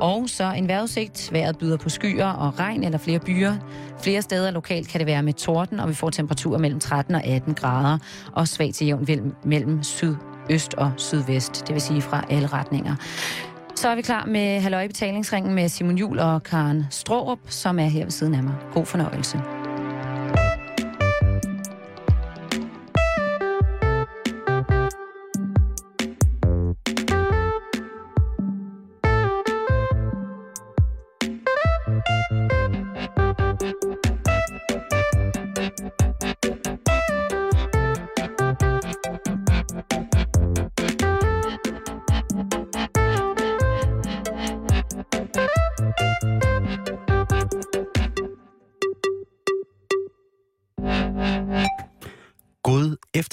Og så en vejrudsigt. Vejret byder på skyer og regn eller flere byer. Flere steder lokalt kan det være med torden, og vi får temperaturer mellem 13 og 18 grader. Og svag til jævn mellem syd, øst og sydvest, det vil sige fra alle retninger. Så er vi klar med Halløj Betalingsringen med Simon Jul og Karen Strårup, som er her ved siden af mig. God fornøjelse.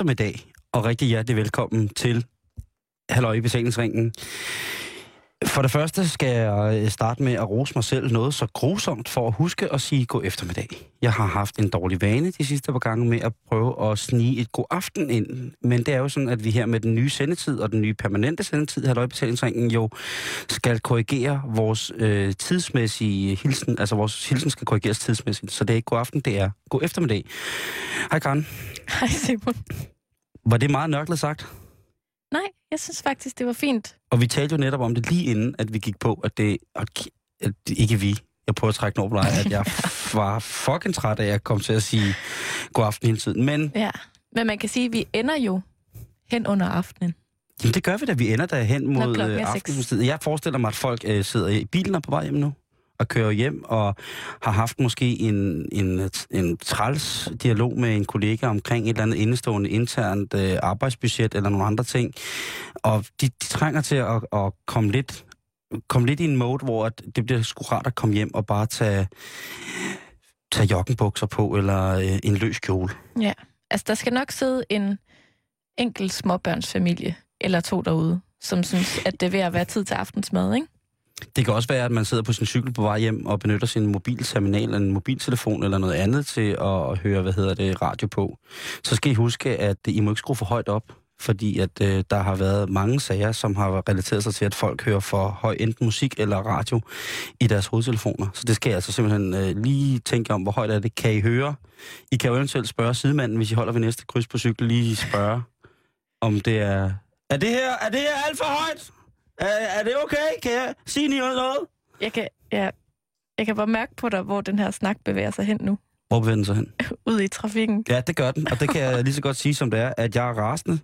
Eftermiddag, og rigtig hjertelig velkommen til Halløj i betalingsringen. For det første skal jeg starte med at rose mig selv noget så grusomt for at huske at sige god eftermiddag. Jeg har haft en dårlig vane de sidste par gange med at prøve at snige et god aften ind. Men det er jo sådan, at vi her med den nye sendetid og den nye permanente sendetid, Halløj i betalingsringen, jo skal korrigere vores øh, tidsmæssige hilsen. Altså vores hilsen skal korrigeres tidsmæssigt. Så det er ikke god aften, det er god eftermiddag. Hej Karen. Hej Simon. Var det meget nørklet sagt? Nej, jeg synes faktisk, det var fint. Og vi talte jo netop om det lige inden, at vi gik på, at det, at det ikke vi, jeg prøver at trække dig, at jeg var fucking træt af, at jeg kom til at sige god aften hele tiden. Men, ja, men man kan sige, at vi ender jo hen under aftenen. Jamen det gør vi da, vi ender der hen mod øh, aftenen. Jeg forestiller mig, at folk øh, sidder i bilen og på vej hjem nu og kører hjem og har haft måske en, en, en træls dialog med en kollega omkring et eller andet indestående internt øh, arbejdsbudget eller nogle andre ting. Og de, de trænger til at, at komme lidt komme lidt i en mode, hvor det bliver sgu rart at komme hjem og bare tage, tage joggenbukser på, eller øh, en løs kjole. Ja, altså der skal nok sidde en enkelt småbørnsfamilie eller to derude, som synes, at det er ved at være tid til aftensmad, ikke? Det kan også være, at man sidder på sin cykel på vej hjem og benytter sin mobilterminal eller en mobiltelefon eller noget andet til at høre, hvad hedder det, radio på. Så skal I huske, at I må ikke skrue for højt op, fordi at øh, der har været mange sager, som har relateret sig til, at folk hører for høj enten musik eller radio i deres hovedtelefoner. Så det skal jeg altså simpelthen øh, lige tænke om, hvor højt er det. Kan I høre? I kan jo eventuelt spørge sidemanden, hvis I holder ved næste kryds på cykel, lige spørge, om det er... Er det her, er det her alt for højt? Er, er det okay? Kan jeg sige noget? Jeg kan, ja, jeg kan bare mærke på dig, hvor den her snak bevæger sig hen nu. Hvor bevæger den sig hen? Ud i trafikken. Ja, det gør den. Og det kan jeg lige så godt sige, som det er, at jeg er rasende.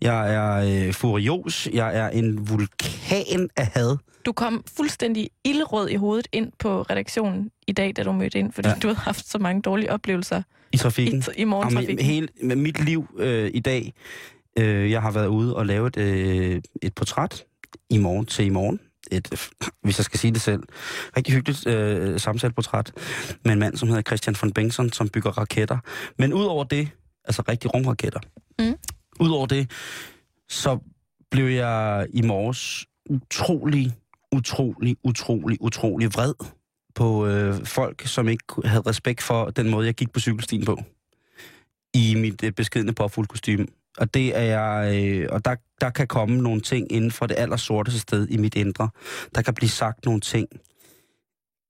Jeg er øh, furios. Jeg er en vulkan af had. Du kom fuldstændig ildrød i hovedet ind på redaktionen i dag, da du mødte ind, fordi ja. du havde haft så mange dårlige oplevelser i trafikken. I, i morgentrafikken. Med, hele, med mit liv øh, i dag, øh, jeg har været ude og lavet øh, et portræt i morgen til i morgen. Et, hvis jeg skal sige det selv, rigtig hyggeligt øh, samtaleportræt med en mand, som hedder Christian von Bengtsson, som bygger raketter. Men udover det, altså rigtig rumraketter, mm. udover det, så blev jeg i morges utrolig, utrolig, utrolig, utrolig vred på øh, folk, som ikke havde respekt for den måde, jeg gik på cykelstien på i mit øh, beskedende påfuldkostyme. Og det er jeg, øh, og der, der kan komme nogle ting inden for det allersorteste sted i mit indre. Der kan blive sagt nogle ting.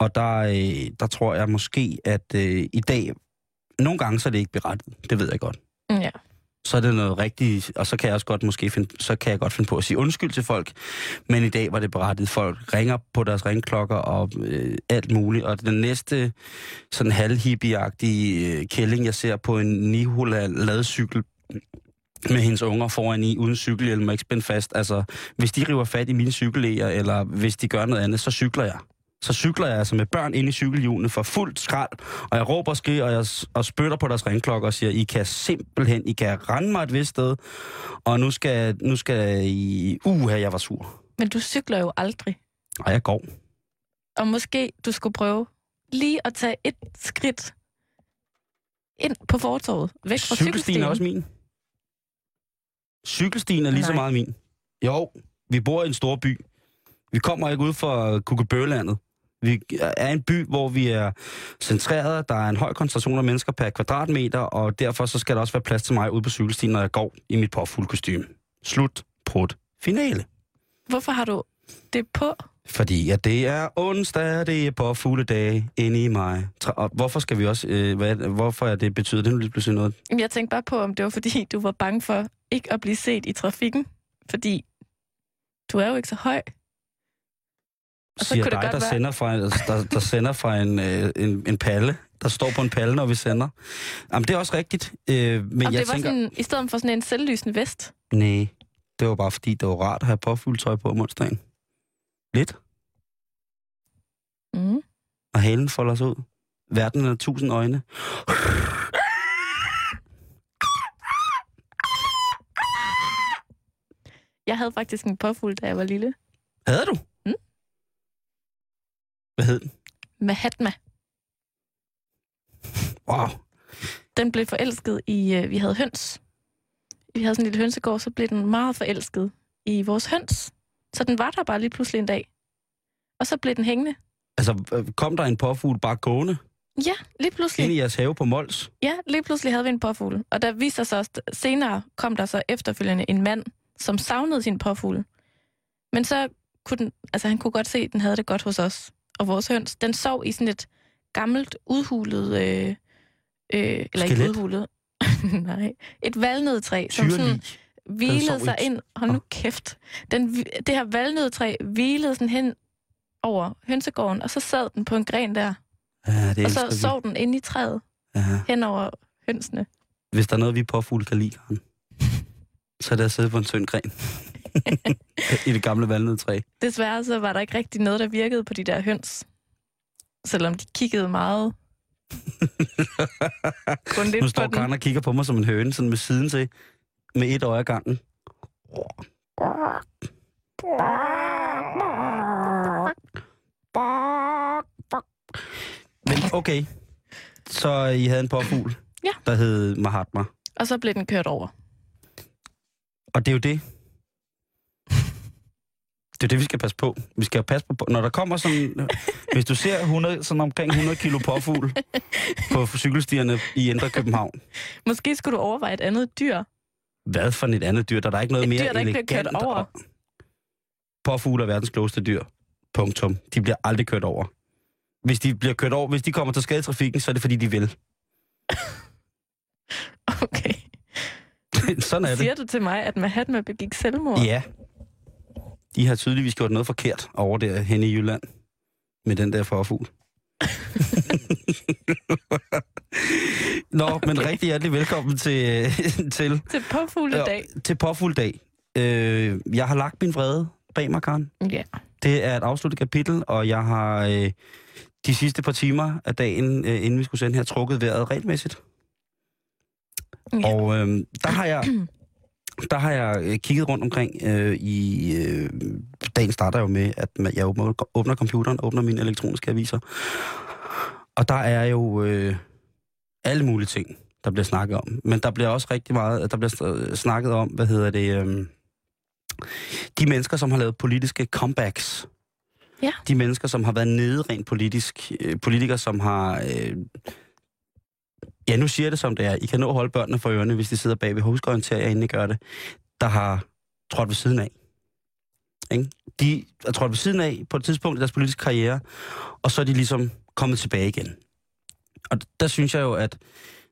Og der, øh, der tror jeg måske, at øh, i dag, nogle gange så er det ikke berettet. Det ved jeg godt. Ja. Så er det noget rigtigt, og så kan jeg også godt måske finde, så kan jeg godt finde på at sige undskyld til folk. Men i dag var det berettet. Folk ringer på deres ringklokker og øh, alt muligt. Og den næste sådan halvhippieagtige øh, kælling, jeg ser på en Nihola ladcykel med hendes unger foran i, uden cykelhjelm og ikke spændt fast. Altså, hvis de river fat i mine cykellæger, eller hvis de gør noget andet, så cykler jeg. Så cykler jeg altså med børn ind i cykelhjulene for fuldt skrald, og jeg råber og skriger, og jeg og spytter på deres ringklokker og siger, I kan simpelthen, I kan rende mig et vist sted, og nu skal, nu skal I... Uha, jeg var sur. Men du cykler jo aldrig. Og jeg går. Og måske du skulle prøve lige at tage et skridt ind på fortorvet, væk fra cykelstien. Cykelstien er også min. Cykelstien er lige Nej. så meget min. Jo, vi bor i en stor by. Vi kommer ikke ud fra Kukkebølandet. Vi er en by, hvor vi er centreret. Der er en høj koncentration af mennesker per kvadratmeter, og derfor så skal der også være plads til mig ude på cykelstien, når jeg går i mit påfuld kostume. Slut. Prut. Finale. Hvorfor har du det på? Fordi at det er onsdag, det er på fulde dage inde i mig. Og hvorfor skal vi også... Øh, hvad, hvorfor er det betyder det nu lige pludselig noget? Jamen, Jeg tænkte bare på, om det var fordi, du var bange for ikke at blive set i trafikken. Fordi du er jo ikke så høj. Og så Siger kunne det dig, godt der, være- sender fra, der, der sender fra en, øh, en, en palle. Der står på en palle, når vi sender. Jamen, det er også rigtigt. Øh, men Om jeg det var tænker... sådan, i stedet for sådan en selvlysende vest. Nej, det var bare fordi, det var rart at have påfuldtøj på om onsdagen. Lidt. Mm. Og halen folder sig ud. Verden er tusind øjne. Jeg havde faktisk en påfugl, da jeg var lille. Havde du? Mm. Hvad hed den? Mahatma. Wow. Den blev forelsket i... Øh, vi havde høns. Vi havde sådan en lille hønsegård, så blev den meget forelsket i vores høns. Så den var der bare lige pludselig en dag. Og så blev den hængende. Altså, øh, kom der en påfugl bare gående Ja, lige pludselig. ind i jeres have på Mols? Ja, lige pludselig havde vi en påfugl. Og der viste sig også, senere kom der så efterfølgende en mand, som savnede sin påfugl. Men så kunne den, altså han kunne godt se, at den havde det godt hos os og vores høns. Den sov i sådan et gammelt, udhulet, øh, øh, eller ikke Skelet? udhulet, nej, et valnødtræ, som sådan. Hvilede sig ind. Hold nu kæft. Den, det her valnødtræ hvilede sådan hen over hønsegården, og så sad den på en gren der. Ja, det Og så vi. sov den inde i træet Ja. hen over hønsene. Hvis der er noget, vi påfugle kan lide, Karen, så er det at sidde på en tynd gren. I det gamle valnødtræ. Desværre så var der ikke rigtig noget, der virkede på de der høns. Selvom de kiggede meget. Kun lidt Nu står. Karen og kigger på mig som en høne, sådan med siden til, med et øje ad gangen. Men okay, så I havde en påfugl, Ja. der hed Mahatma. Og så blev den kørt over. Og det er jo det. Det er det, vi skal passe på. Vi skal passe på, når der kommer sådan... Hvis du ser 100, sådan omkring 100 kilo påfugl på cykelstierne i Indre København, Måske skulle du overveje et andet dyr. Hvad for et andet dyr? Der er der ikke noget Et mere dyr, der ikke bliver kørt elegant over. Påfugle er verdens klogeste dyr. Punktum. De bliver aldrig kørt over. Hvis de bliver kørt over, hvis de kommer til skade i trafikken, så er det fordi, de vil. Okay. sådan er det. Siger du til mig, at Mahatma begik selvmord? Ja. De har tydeligvis gjort noget forkert over der hen i Jylland. Med den der forfugl. Nå, men rigtig hjertelig velkommen til, til, Til påfugledag? til Påfugldag. Øh, jeg har lagt min vrede bag mig, Karen. Ja. Det er et afsluttet kapitel, og jeg har øh, de sidste par timer af dagen, øh, inden vi skulle sende her, trukket vejret regelmæssigt. ja. Og øh, der har jeg der har jeg øh, kigget rundt omkring øh, i... Øh, dagen starter jo med, at jeg åbner, åbner computeren, åbner mine elektroniske aviser. Og der er jo øh, alle mulige ting, der bliver snakket om. Men der bliver også rigtig meget... Der bliver snakket om, hvad hedder det... Øh, de mennesker, som har lavet politiske comebacks. Ja. De mennesker, som har været nede rent politisk. Øh, politikere, som har... Øh, Ja, nu siger jeg det som det er. I kan nå at holde børnene for ørerne, hvis de sidder bagved. Husk at orientere jer, inden I gør det. Der har trådt ved siden af. Ikke? De er trådt ved siden af på et tidspunkt i deres politiske karriere, og så er de ligesom kommet tilbage igen. Og der synes jeg jo, at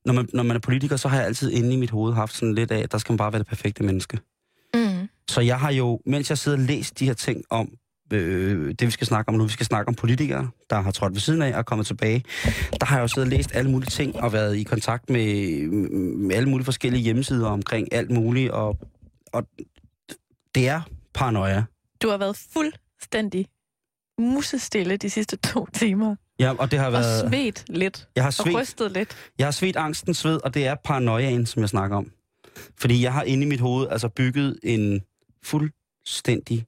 når man, når man er politiker, så har jeg altid inde i mit hoved haft sådan lidt af, at der skal man bare være det perfekte menneske. Mm. Så jeg har jo, mens jeg sidder og læst de her ting om, øh, det vi skal snakke om nu, vi skal snakke om politikere, der har trådt ved siden af og kommet tilbage, der har jeg jo siddet og læst alle mulige ting og været i kontakt med, med alle mulige forskellige hjemmesider omkring alt muligt, og, og det er paranoia. Du har været fuldstændig musestille de sidste to timer. Ja, og det har Og været... svedt lidt. Jeg har Og svedt, rystet lidt. jeg har svedt angsten sved, og det er paranoiaen, som jeg snakker om. Fordi jeg har inde i mit hoved altså bygget en fuldstændig...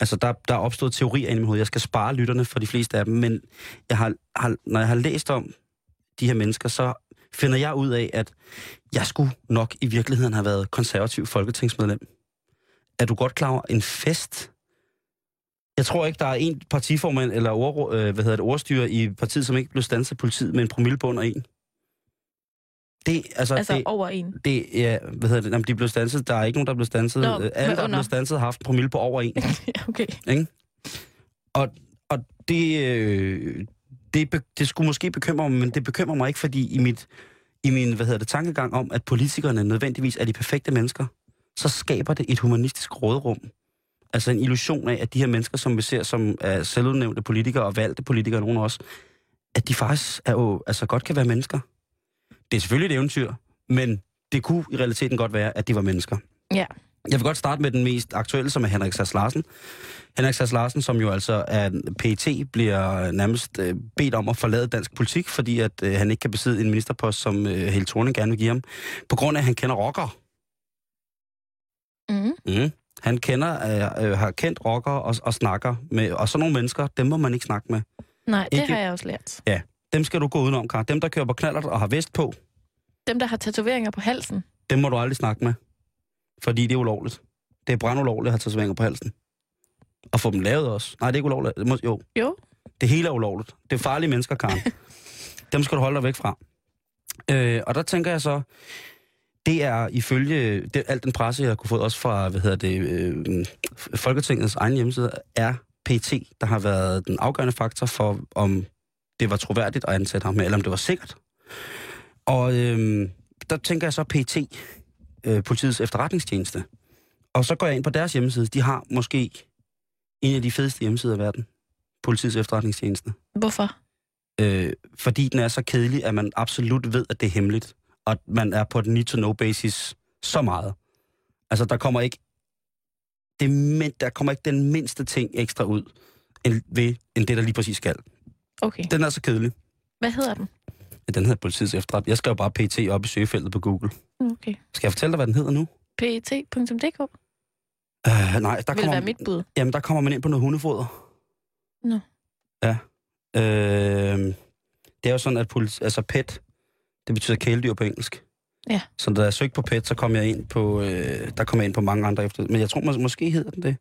Altså, der, der er opstået teorier inde i mit hoved. Jeg skal spare lytterne for de fleste af dem, men jeg har, har, når jeg har læst om de her mennesker, så finder jeg ud af, at jeg skulle nok i virkeligheden have været konservativ folketingsmedlem. Er du godt klar over en fest? Jeg tror ikke, der er en partiformand eller ord, øh, hvad hedder det, ordstyre i partiet, som ikke blev standset af politiet med en promillebund af en. Det, altså, Altså det, over en. det, ja, hvad hedder det, jamen, de blev stanset. Der er ikke nogen, der blev stanset. Nå, Øh, Alle, der under. blev stanset, har haft en promille på over en. okay. Ikke? Og, og det, øh, det, det skulle måske bekymre mig, men det bekymrer mig ikke, fordi i, mit, i min hvad hedder det, tankegang om, at politikerne nødvendigvis er de perfekte mennesker, så skaber det et humanistisk rådrum. Altså en illusion af, at de her mennesker, som vi ser som er selvudnævnte politikere og valgte politikere, nogen også, at de faktisk er jo, altså godt kan være mennesker. Det er selvfølgelig et eventyr, men det kunne i realiteten godt være, at de var mennesker. Ja. Jeg vil godt starte med den mest aktuelle, som er Henrik Sass Larsen. Henrik Sass Larsen, som jo altså er PET, bliver nærmest øh, bedt om at forlade dansk politik, fordi at øh, han ikke kan besidde en ministerpost, som øh, Helle Thorning gerne vil give ham, på grund af, at han kender rockere. Mm. Mm. Han kender, øh, øh, har kendt rockere og, og snakker med, og sådan nogle mennesker, dem må man ikke snakke med. Nej, det Ikke- har jeg også lært. Dem skal du gå udenom, Kar. Dem, der kører på knallert og har vest på, Dem, der har tatoveringer på halsen. dem må du aldrig snakke med. Fordi det er ulovligt. Det er brandulovligt at have tatoveringer på halsen. Og få dem lavet også. Nej, det er ikke ulovligt. Det må, jo, Jo. det hele er ulovligt. Det er farlige mennesker, Karen. dem skal du holde dig væk fra. Øh, og der tænker jeg så, det er ifølge det, alt den presse, jeg har kunne få også fra hvad hedder det, øh, Folketingets egen hjemmeside, er PT, der har været den afgørende faktor for, om det var troværdigt at ansætte ham, eller om det var sikkert. Og øh, der tænker jeg så PT, øh, politiets efterretningstjeneste. Og så går jeg ind på deres hjemmeside. De har måske en af de fedeste hjemmesider i verden. Politiets efterretningstjeneste. Hvorfor? Øh, fordi den er så kedelig, at man absolut ved, at det er hemmeligt. Og at man er på et need-to-know-basis så meget. Altså, der kommer ikke det, min- der kommer ikke den mindste ting ekstra ud, end, ved, end det, der lige præcis skal. Okay. Den er så kedelig. Hvad hedder den? Ja, den hedder politiets efterretning. Jeg skal jo bare PT op i søgefeltet på Google. Okay. Skal jeg fortælle dig, hvad den hedder nu? PET.dk Uh, nej, der vil kommer, være mit bud. jamen, der kommer man ind på noget hundefoder. Nå. Ja. Øh, det er jo sådan, at politi- altså pet, det betyder kæledyr på engelsk. Ja. Så da jeg søgte på pet, så kom jeg ind på, øh, der kom jeg ind på mange andre efter. Men jeg tror mås- måske hedder den det.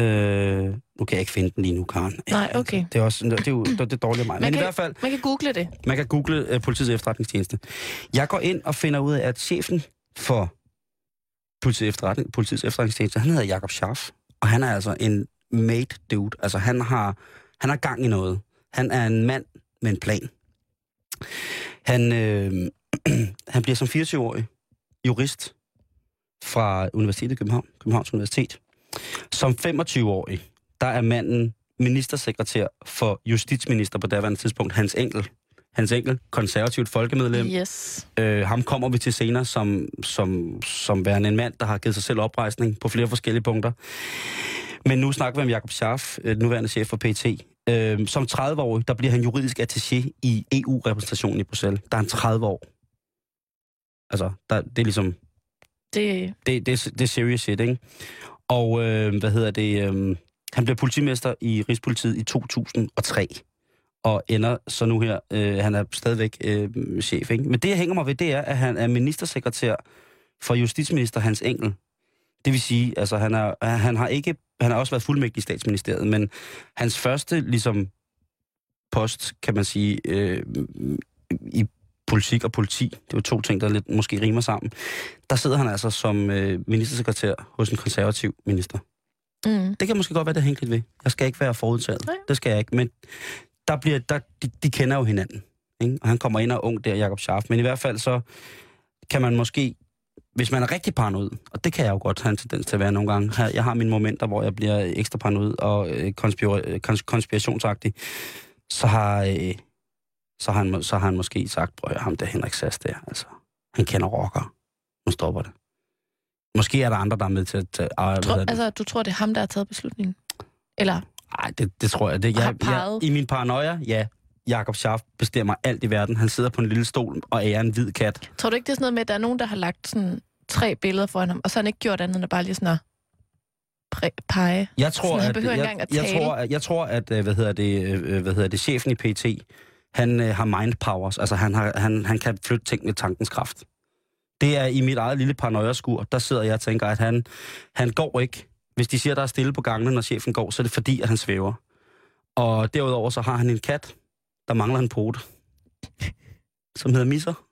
Øh, nu kan jeg ikke finde den lige nu, Karen. Nej, okay. Det er også det er jo det er det dårlige af mig. Man Men i kan- hvert fald, Man kan google det. man kan google uh, politiets efterretningstjeneste. Jeg går ind og finder ud af, at chefen for politiets, efterretning, politiets efterretningstjeneste, han hedder Jakob Scharf. Og han er altså en made dude. Altså han har, han har gang i noget. Han er en mand med en plan. Han, øh, han bliver som 24-årig jurist fra Universitetet i København, Københavns Universitet. Som 25-årig, der er manden ministersekretær for justitsminister på daværende tidspunkt, Hans Enkel. Hans Enkel, konservativt folkemedlem. Yes. Øh, ham kommer vi til senere som, som, som værende en mand, der har givet sig selv oprejsning på flere forskellige punkter. Men nu snakker vi om Jakob Scharf, øh, nuværende chef for PT. Øh, som 30-årig, der bliver han juridisk attaché i EU-repræsentationen i Bruxelles. Der er han 30 år. Altså, der, det er ligesom Det, det, det, det er serious shit, ikke? Og øh, hvad hedder det? Øh, han blev politimester i Rigspolitiet i 2003, og ender så nu her, øh, han er stadigvæk øh, chef, ikke? Men det, jeg hænger mig ved, det er, at han er ministersekretær for justitsminister Hans Engel. Det vil sige, altså han, er, han har ikke, han har også været fuldmægtig i statsministeriet, men hans første, ligesom, post, kan man sige, øh, i politik og politi, det er jo to ting, der lidt måske rimer sammen, der sidder han altså som øh, ministersekretær hos en konservativ minister. mm. Det kan måske godt være, det hænger lidt ved. Jeg skal ikke være forudtaget. Nej. Det skal jeg ikke. Men der bliver, der, de, de kender jo hinanden. Ikke? Og han kommer ind og er ung der, Jakob Scharf. Men i hvert fald så kan man måske, hvis man er rigtig paranoid, og det kan jeg jo godt have en tendens til at være nogle gange. Jeg har mine momenter, hvor jeg bliver ekstra paranoid og øh, konspira- kons- konspirationsagtig. Så har, øh, så, har han, så har han måske sagt, prøv ham der Henrik Sass der, altså, han kender rocker. Nu stopper det. Måske er der andre, der er med til at tage... Øh, hvad Tror, altså, du tror, det er ham, der har taget beslutningen? Eller, Nej, det, det tror jeg. Det, jeg, jeg peget. I min paranoia, ja. Jakob Schaff bestemmer alt i verden. Han sidder på en lille stol og er en hvid kat. tror du ikke, det er sådan noget med, at der er nogen, der har lagt sådan tre billeder foran ham, og så har han ikke gjort andet end at bare lige sådan at pege? Jeg tror, Sådan, at, jeg, at jeg, tror, at, jeg tror, at, øh, hvad hedder det, øh, hvad hedder det, chefen i PT, han øh, har mind powers. Altså, han, har, han, han kan flytte ting med tankens kraft. Det er i mit eget lille paranoia-skur. Der sidder jeg og tænker, at han, han går ikke. Hvis de siger, der er stille på gangene, når chefen går, så er det fordi, at han svæver. Og derudover så har han en kat, der mangler en pote, som hedder Misser.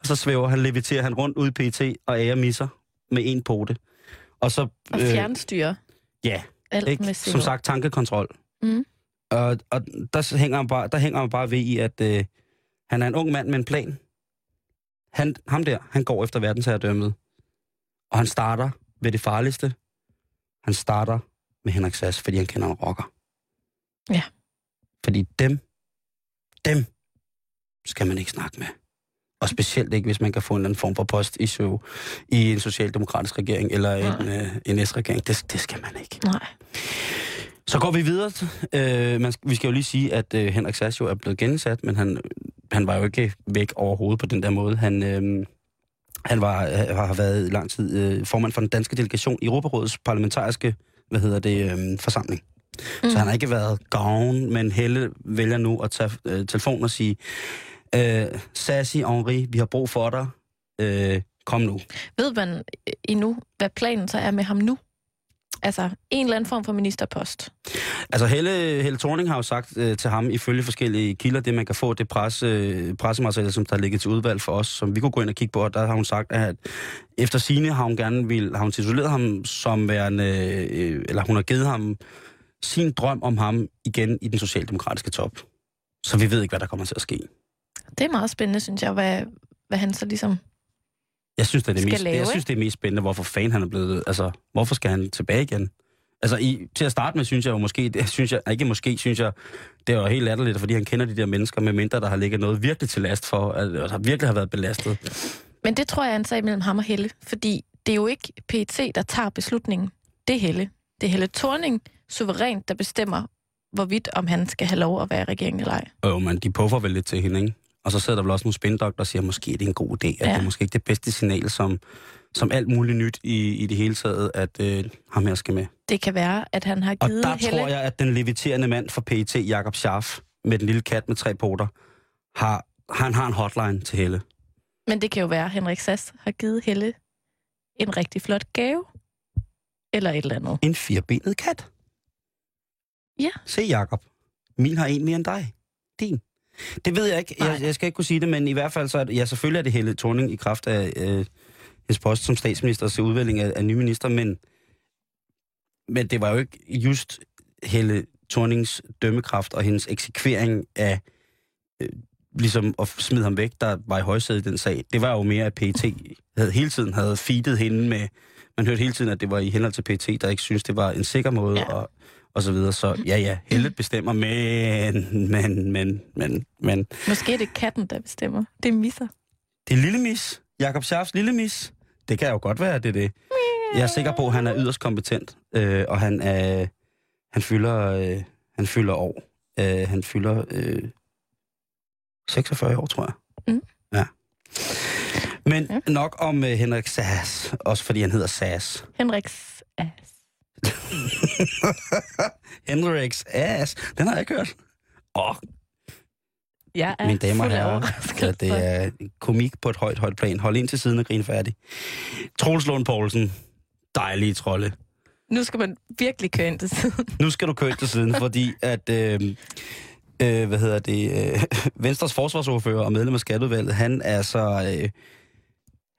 Og så svæver han, leviterer han rundt ud i PT og ærer Misser med en pote. Og så... Og fjernstyre? Ja, Alt Ikke? med Som sagt, tankekontrol. Mm. Og, og der, hænger man bare, der hænger man bare ved i, at øh, han er en ung mand med en plan. Han, ham der, han går efter verdensherredømmet. Og han starter ved det farligste. Han starter med Henrik Sass, fordi han kender en rocker. Ja. Fordi dem, dem skal man ikke snakke med. Og specielt ikke, hvis man kan få en eller anden form for post i, so, i en socialdemokratisk regering eller en, øh, en S-regering. Det, det skal man ikke. Nej. Så går vi videre. Øh, man, vi skal jo lige sige, at øh, Henrik Sass jo er blevet gensat, men han, han var jo ikke væk overhovedet på den der måde. Han, øh, han var, har været i lang tid øh, formand for den danske delegation i Europarådets parlamentariske hvad hedder det, øh, forsamling. Mm. Så han har ikke været gavn, men Helle vælger nu at tage øh, telefonen og sige, øh, Sassy Henri, vi har brug for dig. Øh, kom nu. Ved man endnu, hvad planen så er med ham nu? Altså, en eller anden form for ministerpost. Altså, Helle, Helle Thorning har jo sagt øh, til ham, ifølge forskellige kilder, det man kan få, det presse, øh, pressemateriale, som der ligger til udvalg for os, som vi kunne gå ind og kigge på, og der har hun sagt, at efter sine har hun gerne vil, har hun tituleret ham som værende, øh, eller hun har givet ham sin drøm om ham igen i den socialdemokratiske top. Så vi ved ikke, hvad der kommer til at ske. Det er meget spændende, synes jeg, hvad, hvad han så ligesom Jeg synes, det er det, Skal mest, lave, jeg synes, det er mest spændende, hvorfor fanden han er blevet... Altså, hvorfor skal han tilbage igen? Altså, i, til at starte med, synes jeg jo måske... Det, synes jeg, ikke måske, synes jeg, det er jo helt latterligt, fordi han kender de der mennesker, med mindre der har ligget noget virkelig til last for, han virkelig har været belastet. Men det tror jeg er en sag mellem ham og Helle, fordi det er jo ikke PET, der tager beslutningen. Det er Helle. Det er Helle Thorning suverænt, der bestemmer, hvorvidt om han skal have lov at være i regeringen eller ej. Øh, men de puffer vel lidt til hende, ikke? Og så sidder der vel også nogle spindokter, der siger, måske det er en god idé, at ja. Det er måske ikke det bedste signal, som, som alt muligt nyt i, i det hele taget, at øh, ham her skal med. Det kan være, at han har Og givet der Helle... tror jeg, at den leviterende mand for PET, Jakob Scharf, med den lille kat med tre poter, har, han har en hotline til Helle. Men det kan jo være, at Henrik Sass har givet Helle en rigtig flot gave. Eller et eller andet. En firbenet kat. Ja. Se, Jakob. Min har en mere end dig. Din. Det ved jeg ikke. Jeg, Nej. jeg skal ikke kunne sige det, men i hvert fald så er det, ja, selvfølgelig er det Helle Thorning i kraft af øh, hendes post som statsminister til udvælgning af, af nye minister, men, men det var jo ikke just Helle Thornings dømmekraft og hendes eksekvering af øh, ligesom at smide ham væk, der var i højsædet i den sag. Det var jo mere, at PET havde, hele tiden havde feedet hende med... Man hørte hele tiden, at det var i henhold til PET, der ikke synes det var en sikker måde, Ja. og, og så videre. Så ja, ja, Helle bestemmer, men, men, men, men, men... Måske er det katten, der bestemmer. Det er misser. Det er lille mis. Jakob Scharfs lille mis. Det kan jo godt være, det er det. Jeg er sikker på, at han er yderst kompetent, øh, og han er, han fylder, øh, han fylder år. Øh, han fylder øh, 46 år, tror jeg. Mm. Ja. Men Ja. nok om øh, Henrik Sass, også fordi han hedder Sass. Henriks ass. Henriks Ass, den har jeg ikke hørt. Åh, Jeg er mine damer og herrer, ja, det er komik på et højt, højt plan. Hold ind til siden og grin færdig. Troels Lund Poulsen, dejlige trolde. Nu skal man virkelig køre ind til siden. Nu skal du køre ind til siden, fordi at... Øh, øh, hvad hedder det? Øh, Venstres forsvarsordfører og medlem af skatteudvalget, han er så... Øh,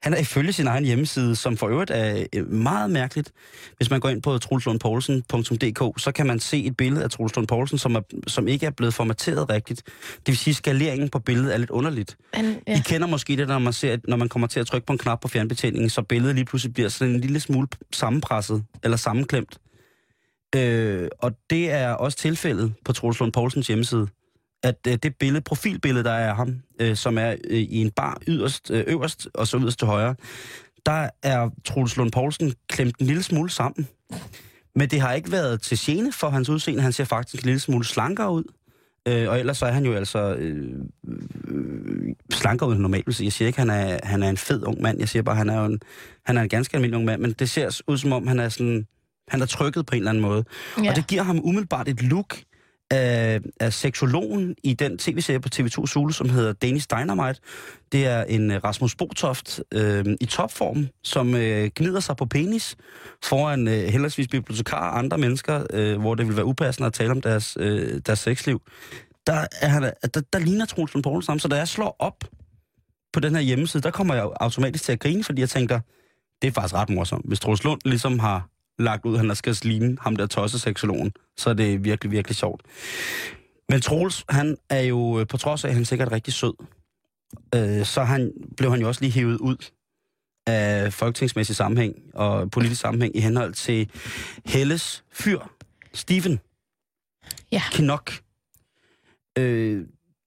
han er ifølge sin egen hjemmeside, som for øvrigt er øh, meget mærkeligt. Hvis man går ind på trulslundpoulsen.dk, så kan man se et billede af Troels Lund Poulsen, som, er, som ikke er blevet formateret rigtigt. Det vil sige, at skaleringen på billedet er lidt underligt. Han, ja. I kender måske det, når man, ser, når man kommer til at trykke på en knap på fjernbetjeningen, så billedet lige pludselig bliver sådan en lille smule sammenpresset eller sammenklemt. Øh, og det er også tilfældet på Troels Lund Poulsens hjemmeside, at øh, det billede, profilbillede, der er af ham, øh, som er øh, i en bar yderst, øh, øverst og så yderst til højre, der er Troels Lund Poulsen klemt en lille smule sammen. Men det har ikke været til gene for hans udseende. Han ser faktisk en lille smule slankere ud. Øh, og ellers så er han jo altså øh, øh, slankere ud end normalt. Jeg siger ikke, at han er, han er en fed ung mand. Jeg siger bare, at han er en, han er en ganske almindelig ung mand. Men det ser ud som om, han er sådan... Han er trykket på en eller anden måde. Ja. Og det giver ham umiddelbart et look af, af seksologen i den tv-serie på TV2 Zulu, som hedder Danish Dynamite. Det er en øh, Rasmus Botoft øh, i topform, som øh, gnider sig på penis foran øh, heldigvis bibliotekarer og andre mennesker, øh, hvor det vil være upassende at tale om deres, øh, deres sexliv. Der, er han, øh, der, der ligner Troels Lund Poulsen ham, så da jeg slår op på den her hjemmeside, der kommer jeg automatisk til at grine, fordi jeg tænker, det er faktisk ret morsomt. Hvis Troels Lund ligesom har lagt ud, han har skal ligne ham der tosseseksologen. Så er det virkelig, virkelig sjovt. Men Troels, han er jo, øh, på trods af, at han sikkert er rigtig sød, øh, så han, blev han jo også lige hævet ud af folketingsmæssig sammenhæng og politisk sammenhæng i henhold til Helles fyr, Stephen Ja. Kinnock. Øh,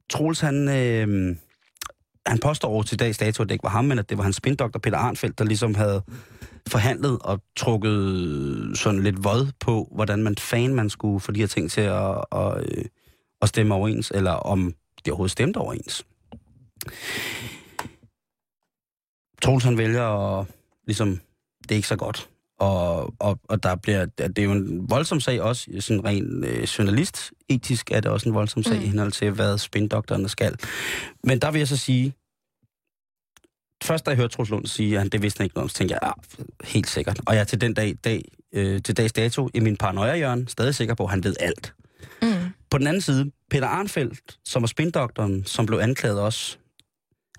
Troels, han, øh, han påstår over til dags dato, at det ikke var ham, men at det var hans spindoktor Peter Arnfeldt, der ligesom havde forhandlet og trukket sådan lidt vod på, hvordan man fan man skulle få de her ting til at, at, øh, at stemme overens, eller om de overhovedet stemte overens. Troels han vælger at, ligesom, det er ikke så godt. Og, og, og der bliver, det er jo en voldsom sag også, sådan rent øh, journalist, etisk er det også en voldsom sag mm. I henhold til, hvad spindoktorerne skal. Men der vil jeg så sige, først da jeg hørte Troels Lund sige, at han det vidste han ikke noget om, så tænkte jeg, ja, helt sikkert. Og jeg er til den dag, dag øh, til dags dato i min paranoia-hjørne stadig sikker på, at han ved alt. Mm. På den anden side, Peter Arnfeldt, som var spindoktoren, som blev anklaget også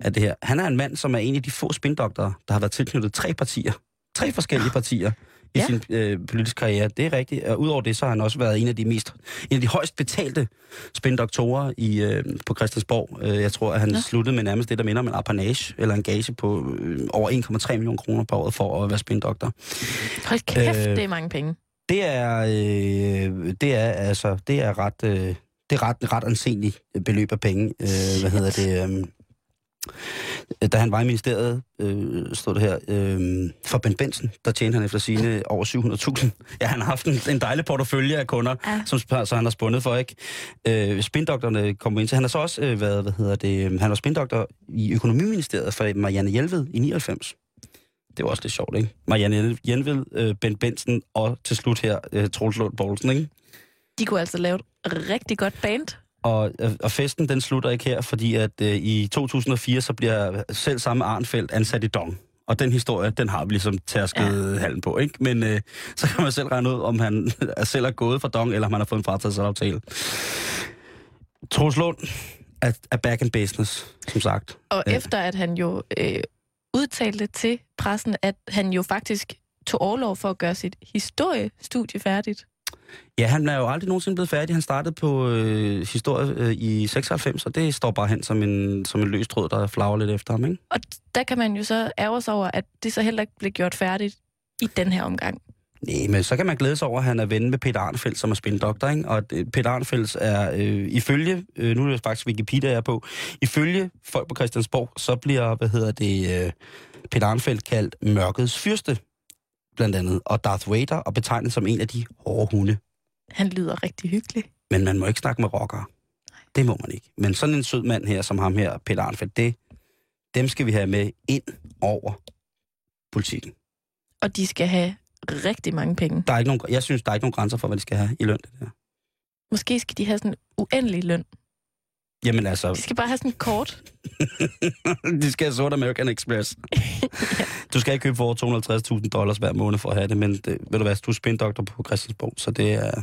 af det her. Han er en mand, som er en af de få spindoktorer, der har været tilknyttet tre partier. Tre forskellige partier i Ja. sin øh, politiske karriere. Det er rigtigt. Og udover det, så har han også været en af de mest, en af de højst betalte spindoktorer i, øh, på Christiansborg. Øh, jeg tror, at han Nå. sluttede med nærmest det, der minder om en apanage, eller en gage på øh, over 1,3 millioner kroner på året for at være spindoktor. Hold kæft, Øh, det er mange penge. Det er, øh, det er altså, det er ret, øh, det er ret, ret ansenligt beløb af penge. Øh, hvad hedder det? Øh, da han var i ministeriet, øh, stod det her, øh, for Ben Benson, der tjente han efter sine over 700.000. Ja, han har haft en, en dejlig portefølje af kunder, Ja. som så han har spundet for, ikke? Øh, spindoktorerne kommer ind til. Han har så også øh, været, hvad hedder det, øh, han var spindoktor i økonomiministeriet for Marianne Hjelved i 99. Det var også lidt sjovt, ikke? Marianne Hjelved, øh, Ben Benson og til slut her øh, Troels Lund Poulsen, ikke? De kunne altså lave et rigtig godt band. Og, øh, og festen, den slutter ikke her, fordi at øh, i 2004, så bliver selv samme Arnfeldt ansat i Dong. Og den historie, den har vi ligesom tærsket ja. halen på, ikke? Men øh, så kan man selv regne ud, om han er selv er gået fra Dong, eller om han har fået en fratrædelsesaftale. Troels Lund er, er back in business, som sagt. Og Ja. efter at han jo øh, udtalte til pressen, at han jo faktisk tog overlov for at gøre sit historiestudie færdigt. Ja, han er jo aldrig nogensinde blevet færdig. Han startede på øh, historie øh, i 96, og det står bare hen som en, som en løs tråd, der flager lidt efter ham, ikke? Og der kan man jo så ærge sig over, at det så heller ikke blev gjort færdigt i den her omgang. Nej, men så kan man glæde sig over, at han er ven med Peter Arnfeldt, som er spindoktor, ikke? Og øh, Peter Arnfeldt er øh, ifølge, øh, nu er det faktisk Wikipedia, jeg er på, ifølge folk på Christiansborg, så bliver, hvad hedder det, øh, Peter Arnfeldt kaldt mørkets fyrste, blandt andet, og Darth Vader, og betegnet som en af de hårde hunde. Han lyder rigtig hyggelig. Men man må ikke snakke med rockere. Det må man ikke. Men sådan en sød mand her, som ham her, Peter Arnfeldt, det, dem skal vi have med ind over politikken. Og de skal have rigtig mange penge. Der er ikke nogen, jeg synes, der er ikke nogen grænser for, hvad de skal have i løn. Det der. Måske skal de have sådan en uendelig løn. Jamen altså, De skal bare have sådan et kort. de skal have sort American Express. Du skal ikke købe for over 250.000 dollars hver måned for at have det, men det, ved du hvad, du er spindoktor på Christiansborg, så det er,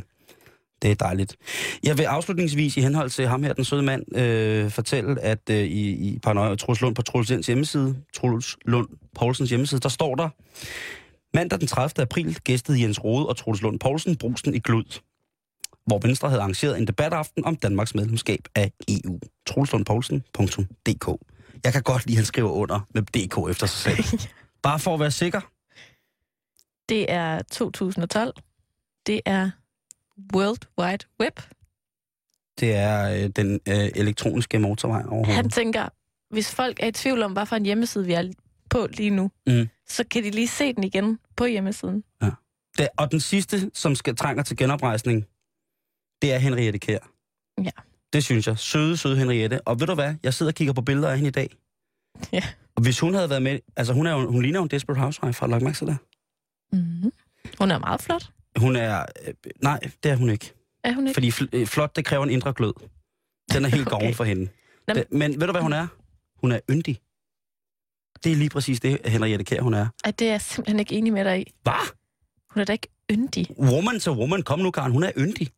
det er dejligt. Jeg vil afslutningsvis i henhold til ham her, den søde mand, øh, fortælle, at øh, i, i Paranoia Troels Lund på Troels Lunds hjemmeside, Troels Lund Poulsens hjemmeside, der står der, mandag den 30. april gæstede Jens Rode og Troels Lund Poulsen brusen i Glud, hvor Venstre havde arrangeret en debataften om Danmarks medlemskab af EU. troelslundpoulsen.dk Jeg kan godt lide, at han skriver under med DK efter sig selv. Bare for at være sikker. Det er 2012. Det er World Wide Web. Det er øh, den øh, elektroniske motorvej overhovedet. Han tænker, hvis folk er i tvivl om, hvad for en hjemmeside vi er på lige nu, Mm. så kan de lige se den igen på hjemmesiden. Det, og den sidste, som skal trænger til genoprejsning, det er Henriette Kær. Ja. Det synes jeg. Søde, søde Henriette. Og ved du hvad? Jeg sidder og kigger på billeder af hende i dag. Ja. Og hvis hun havde været med... Altså, hun, er jo, hun ligner jo en Desperate Housewife, har du lagt mærke til det? Mm-hmm. Hun er meget flot. Hun er... Øh, nej, det er hun ikke. Er hun ikke? Fordi fl- øh, flot, det kræver en indre glød. Den er helt Okay. for hende. Nå, Det, men ved du, hvad hun er? Hun er yndig. Det er lige præcis det, Henriette Kær, hun er. Ej, det er jeg simpelthen ikke enig med dig i. Hvad? Hun er da ikke yndig. Woman to woman. Kom nu, Karen. Hun er yndig.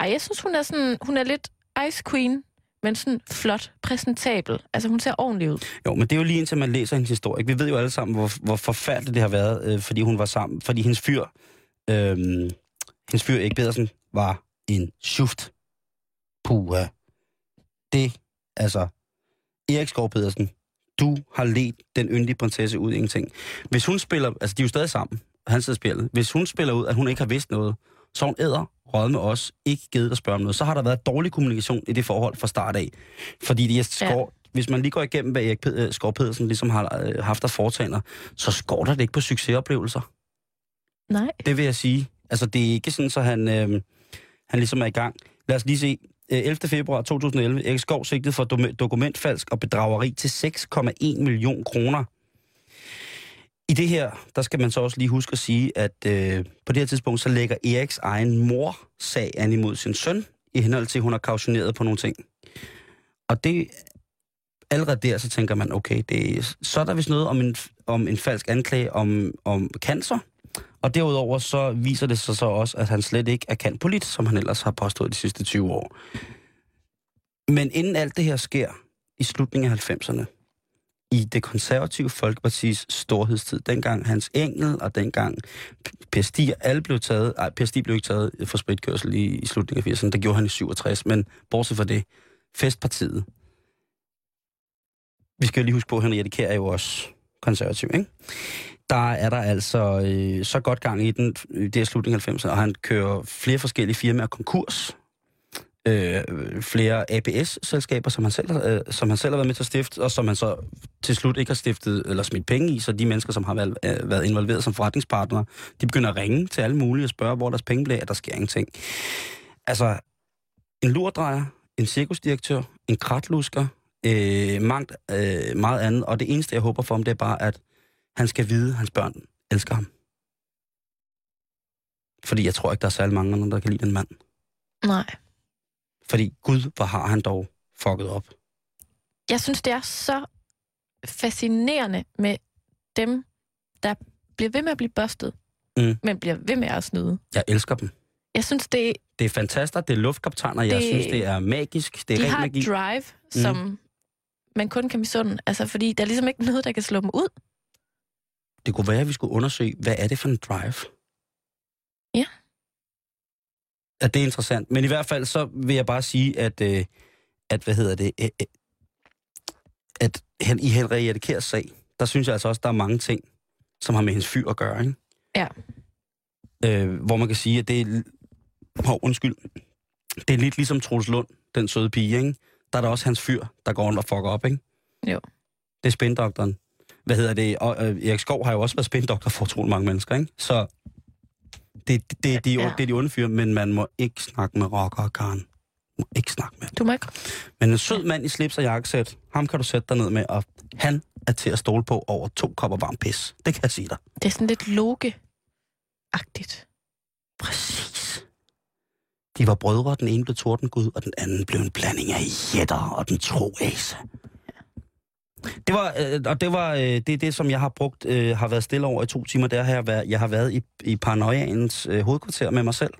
Ej, jeg synes, hun er sådan, hun er lidt ice queen, men sådan flot, præsentabel. Altså, hun ser ordentlig ud. Jo, men det er jo lige indtil man læser hendes historie. Vi ved jo alle sammen, hvor, hvor forfærdeligt det har været, øh, fordi hun var sammen. Fordi hendes fyr øh, hendes fyr Erik Pedersen var en schuft. Puha. Det, altså, Erik Skov Pedersen, du har let den yndige prinsesse ud i ingenting. Hvis hun spiller, altså de er jo stadig sammen, han sidder spillet. Hvis hun spiller ud, at hun ikke har vidst noget, så hun æder råd med os, ikke givet at spørge om noget, så har der været dårlig kommunikation i det forhold fra start af. Fordi de er skår, ja. hvis man lige går igennem, hvad Erik Ped- Skov Pedersen ligesom har øh, haft af foretagender, så skår der det ikke på succesoplevelser. Nej. Det vil jeg sige. Altså, det er ikke sådan, så han, øh, han ligesom er i gang. Lad os lige se. 11. februar 2011, Erik Skov sigtet for dokumentfalsk og bedrageri til 6,1 million kroner. I det her, der skal man så også lige huske at sige, at øh, på det her tidspunkt, så lægger Eriks egen mor sag an imod sin søn, i henhold til, at hun har kautioneret på nogle ting. Og det, allerede der, så tænker man, okay, det, så er der vist noget om en, om en falsk anklage om, om cancer. Og derudover så viser det sig så også, at han slet ikke er kantpolit, som han ellers har påstået de sidste 20 år. Men inden alt det her sker, i slutningen af 90'erne, i det konservative Folkepartis storhedstid, dengang Hans Engel og dengang Per Stig, alle blev taget, ej, Per Stig blev ikke taget for spritkørsel i, i slutningen af 80'erne, det gjorde han i 67, men bortset fra det, Festpartiet. Vi skal jo lige huske på, at Henriette Kjær er jo også konservativ, ikke? Der er der altså øh, så godt gang i den, det er slutningen af 90'erne, og han kører flere forskellige firmaer konkurs, øh, flere APS-selskaber, som han, selv, øh, som han selv har været med til at stifte, og som han så til slut ikke har stiftet eller smidt penge i, så de mennesker, som har været, øh, været involveret som forretningspartnere, de begynder at ringe til alle mulige og spørge, hvor deres penge bliver, at der sker ingenting. Altså, en lurdrejer, en cirkusdirektør, en kratlusker, øh, mangt, øh, meget andet, og det eneste, jeg håber for ham, det er bare, at han skal vide, at hans børn elsker ham. Fordi jeg tror ikke, der er særlig mange, der kan lide den mand. Nej. Fordi Gud, hvor har han dog fucket op. Jeg synes, det er så fascinerende med dem, der bliver ved med at blive børstet, mm. men bliver ved med at snyde. Jeg elsker dem. Jeg synes, det... Det er fantastisk, det er luftkaptajner, jeg synes, det er magisk, det er de har magi. drive, som mm. man kun kan misunde. Altså, fordi der er ligesom ikke noget, der kan slå dem ud. Det kunne være, at vi skulle undersøge, hvad er det for en drive? Ja at det er interessant. Men i hvert fald så vil jeg bare sige, at, øh, at hvad hedder det, øh, øh at han, i Henriette Kærs sag, der synes jeg altså også, der er mange ting, som har med hendes fyr at gøre, ikke? Ja. Øh, hvor man kan sige, at det er... Oh, undskyld. Det er lidt ligesom Troels Lund, den søde pige, ikke? Der er der også hans fyr, der går rundt og fucker op, ikke? Jo. Det er spændoktoren. Hvad hedder det? Og øh, Erik Skov har jo også været spændoktor for utrolig mange mennesker, ikke? Så det, det, det, de, ja. det er de onde fyre, men man må ikke snakke med rocker Karen. må ikke snakke med. Du må ikke. Men en sød mand i slips og jakkesæt, ham kan du sætte dig ned med, og han er til at stole på over to kopper varm pis. Det kan jeg sige dig. Det er sådan lidt loge-agtigt. Præcis. De var brødre, den ene blev tordengud, og den anden blev en blanding af jætter og den tro ase. Det var, øh, og det var øh, det, er det, som jeg har brugt, øh, har været stille over i to timer. Der har jeg været, jeg har været i, i paranoiaens øh, hovedkvarter med mig selv.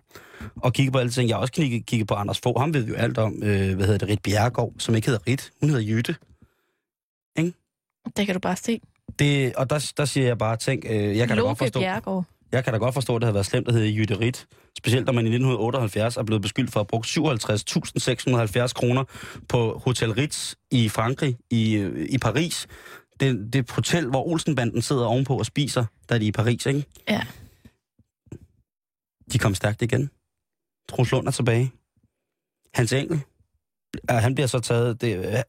Og kigget på alle ting. Jeg har også kigget, kigget på Anders Fogh. Ham ved jo alt om, øh, hvad hedder det, Rit Bjergård, som ikke hedder Rit. Hun hedder Jytte. Ikke? Det kan du bare se. Det, og der, der siger jeg bare, tænk, øh, jeg kan da godt forstå... Bjergård. Jeg kan da godt forstå, at det havde været slemt at hedde Jytte Rit. Specielt når man i 1978 er blevet beskyldt for at bruge 57.670 kroner på Hotel Ritz i Frankrig, i, øh, i Paris. Det, det hotel, hvor Olsenbanden sidder ovenpå og spiser, da de er i Paris, ikke? Ja. De kom stærkt igen. Troels Lund er tilbage. Hans Engel, han bliver så taget, det,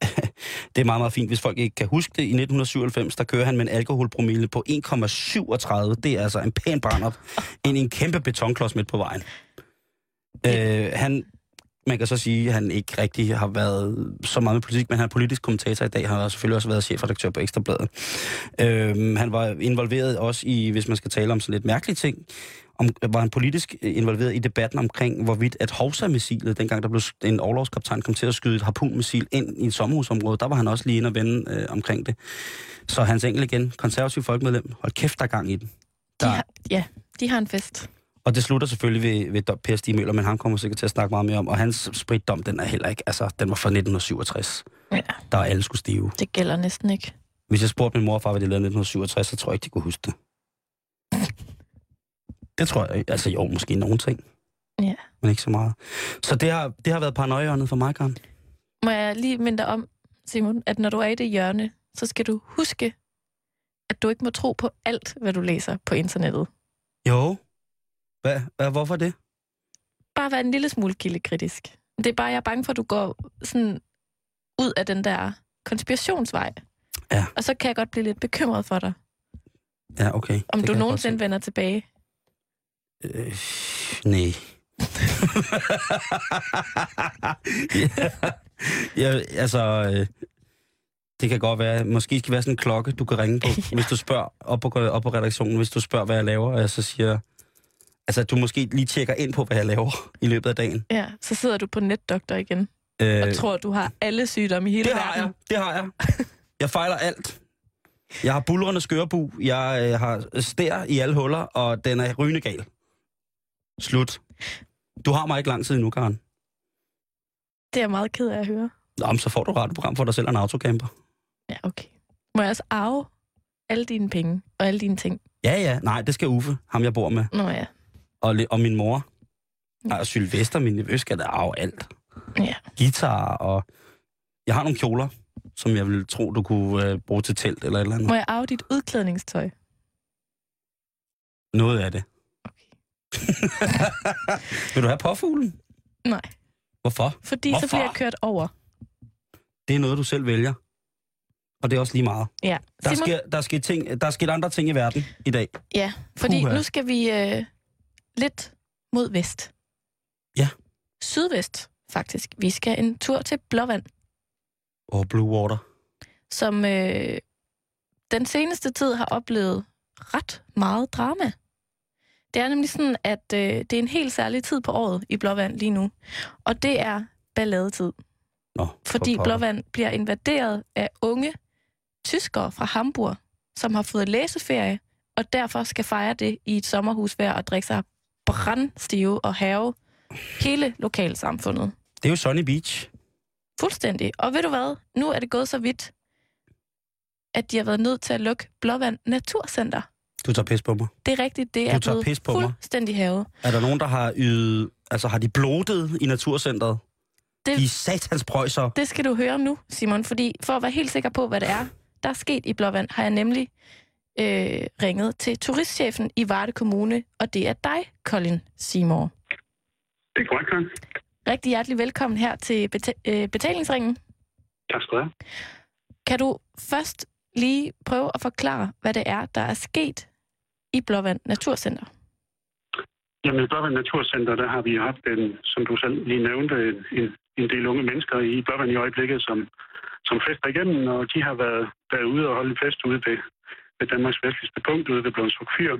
det er meget, meget fint, hvis folk ikke kan huske det. I 1997, der kører han med en alkoholpromille på 1,37. Det er altså en pæn brænder ind i en kæmpe betonklods midt på vejen. Øh, han, man kan så sige, at han ikke rigtig har været så meget med politik, men han er politisk kommentator i dag, har selvfølgelig også været chefredaktør på Ekstrabladet. Øh, han var involveret også i, hvis man skal tale om sådan lidt mærkelige ting, om, var han politisk involveret i debatten omkring, hvorvidt at Hovsa-missilet, dengang der blev en overlovskaptajn, kom til at skyde et harpunmissil ind i et sommerhusområde, der var han også lige inde og vende øh, omkring det. Så hans enkel igen, konservativ folkemedlem, hold kæft, der er gang i den. Der... De har, ja, de har en fest. Og det slutter selvfølgelig ved, ved Per Stig Møller, men han kommer sikkert til at snakke meget mere om. Og hans spritdom, den er heller ikke, altså, den var fra 1967. Ja. Der er alle skulle stive. Det gælder næsten ikke. Hvis jeg spurgte min mor og far, hvad de lavede 1967, så tror jeg ikke, de kunne huske det. Det tror jeg. Altså jo, måske nogle ting. Ja. Men ikke så meget. Så det har, det har været paranoiehjørnet for mig, Karen. Må jeg lige minde dig om, Simon, at når du er i det hjørne, så skal du huske, at du ikke må tro på alt, hvad du læser på internettet. Jo. Hvad, hvad, hvorfor det? Bare vær en lille smule kildekritisk. Det er bare, jeg er bange for, at du går sådan ud af den der konspirationsvej. Ja. Og så kan jeg godt blive lidt bekymret for dig, Ja, okay. om Det du nogensinde vender tilbage. Øh, nej. ja, ja, altså, øh, det kan godt være. Måske skal være sådan en klokke, du kan ringe på, ja. hvis du spørger op på, op på redaktionen, hvis du spørger, hvad jeg laver, og jeg så siger... Altså, du måske lige tjekker ind på, hvad jeg laver i løbet af dagen. Ja, så sidder du på netdoktor igen, Øh, og tror, du har alle sygdomme i hele det har verden. jeg, det har jeg. Jeg fejler alt. Jeg har bulrende skørbu, jeg øh, har stær i alle huller, og den er rygende gal. Slut. Du har mig ikke lang tid endnu, Karen. Det er jeg meget ked af at høre. Nå, men så får du ret program for dig selv og en autocamper. Ja, okay. Må jeg også arve alle dine penge og alle dine ting? Ja, ja. Nej, det skal Uffe, ham jeg bor med. Nå ja. Og, og min mor. Og Sylvester, min nevø, skal da arve alt. Ja. Guitar og... Jeg har nogle kjoler, som jeg vil tro, du kunne øh, bruge til telt eller et eller andet. Må jeg arve dit udklædningstøj? Noget af det. Vil du have påfuglen? Nej, Hvorfor? fordi Hvorfor? så bliver jeg kørt over. Det er noget, du selv vælger. Og det er også lige meget. Ja. Der, Simon, sker, der, sker ting, der sker andre ting i verden i dag. ja, fordi Puha. nu skal vi øh, lidt mod vest. Ja. Sydvest, faktisk. Vi skal en tur til Blåvand, Og Blue Water. som øh, den seneste tid har oplevet ret meget drama. Det er nemlig sådan, at øh, det er en helt særlig tid på året i Blåvand lige nu. Og det er balladetid. Nå, for Fordi pokker. Blåvand bliver invaderet af unge tyskere fra Hamburg, som har fået læseferie, og derfor skal fejre det i et sommerhus hver og drikke sig brandstive og have hele lokalsamfundet. Det er jo Sunny Beach. Fuldstændig. Og ved du hvad? Nu er det gået så vidt, at de har været nødt til at lukke Blåvand Naturcenter. Du tager pis på mig. Det er rigtigt, det Du er tager blevet pis på mig. fuldstændig havet. Er der nogen, der har ydet... Altså, har de blodet i Naturcentret? Det- De er satans prøjser. Det skal du høre nu, Simon, fordi for at være helt sikker på, hvad det er, der er sket i Blåvand, har jeg nemlig øh, ringet til turistchefen i Varde Kommune, og det er dig, Colin Seymour. Det er korrekt, Karen. Rigtig hjertelig velkommen her til beta- øh, betalingsringen. Tak skal du have. Kan du først lige prøve at forklare, hvad det er, der er sket i Blåvand Naturcenter? Jamen, i Blåvand Naturcenter, der har vi haft en, som du selv lige nævnte, en, en, en del unge mennesker i Blåvand i øjeblikket, som, som fester igennem, og de har været, derude ude og holde fest ude ved, ved Danmarks vestligste punkt, ude ved Blåensuk Fyr.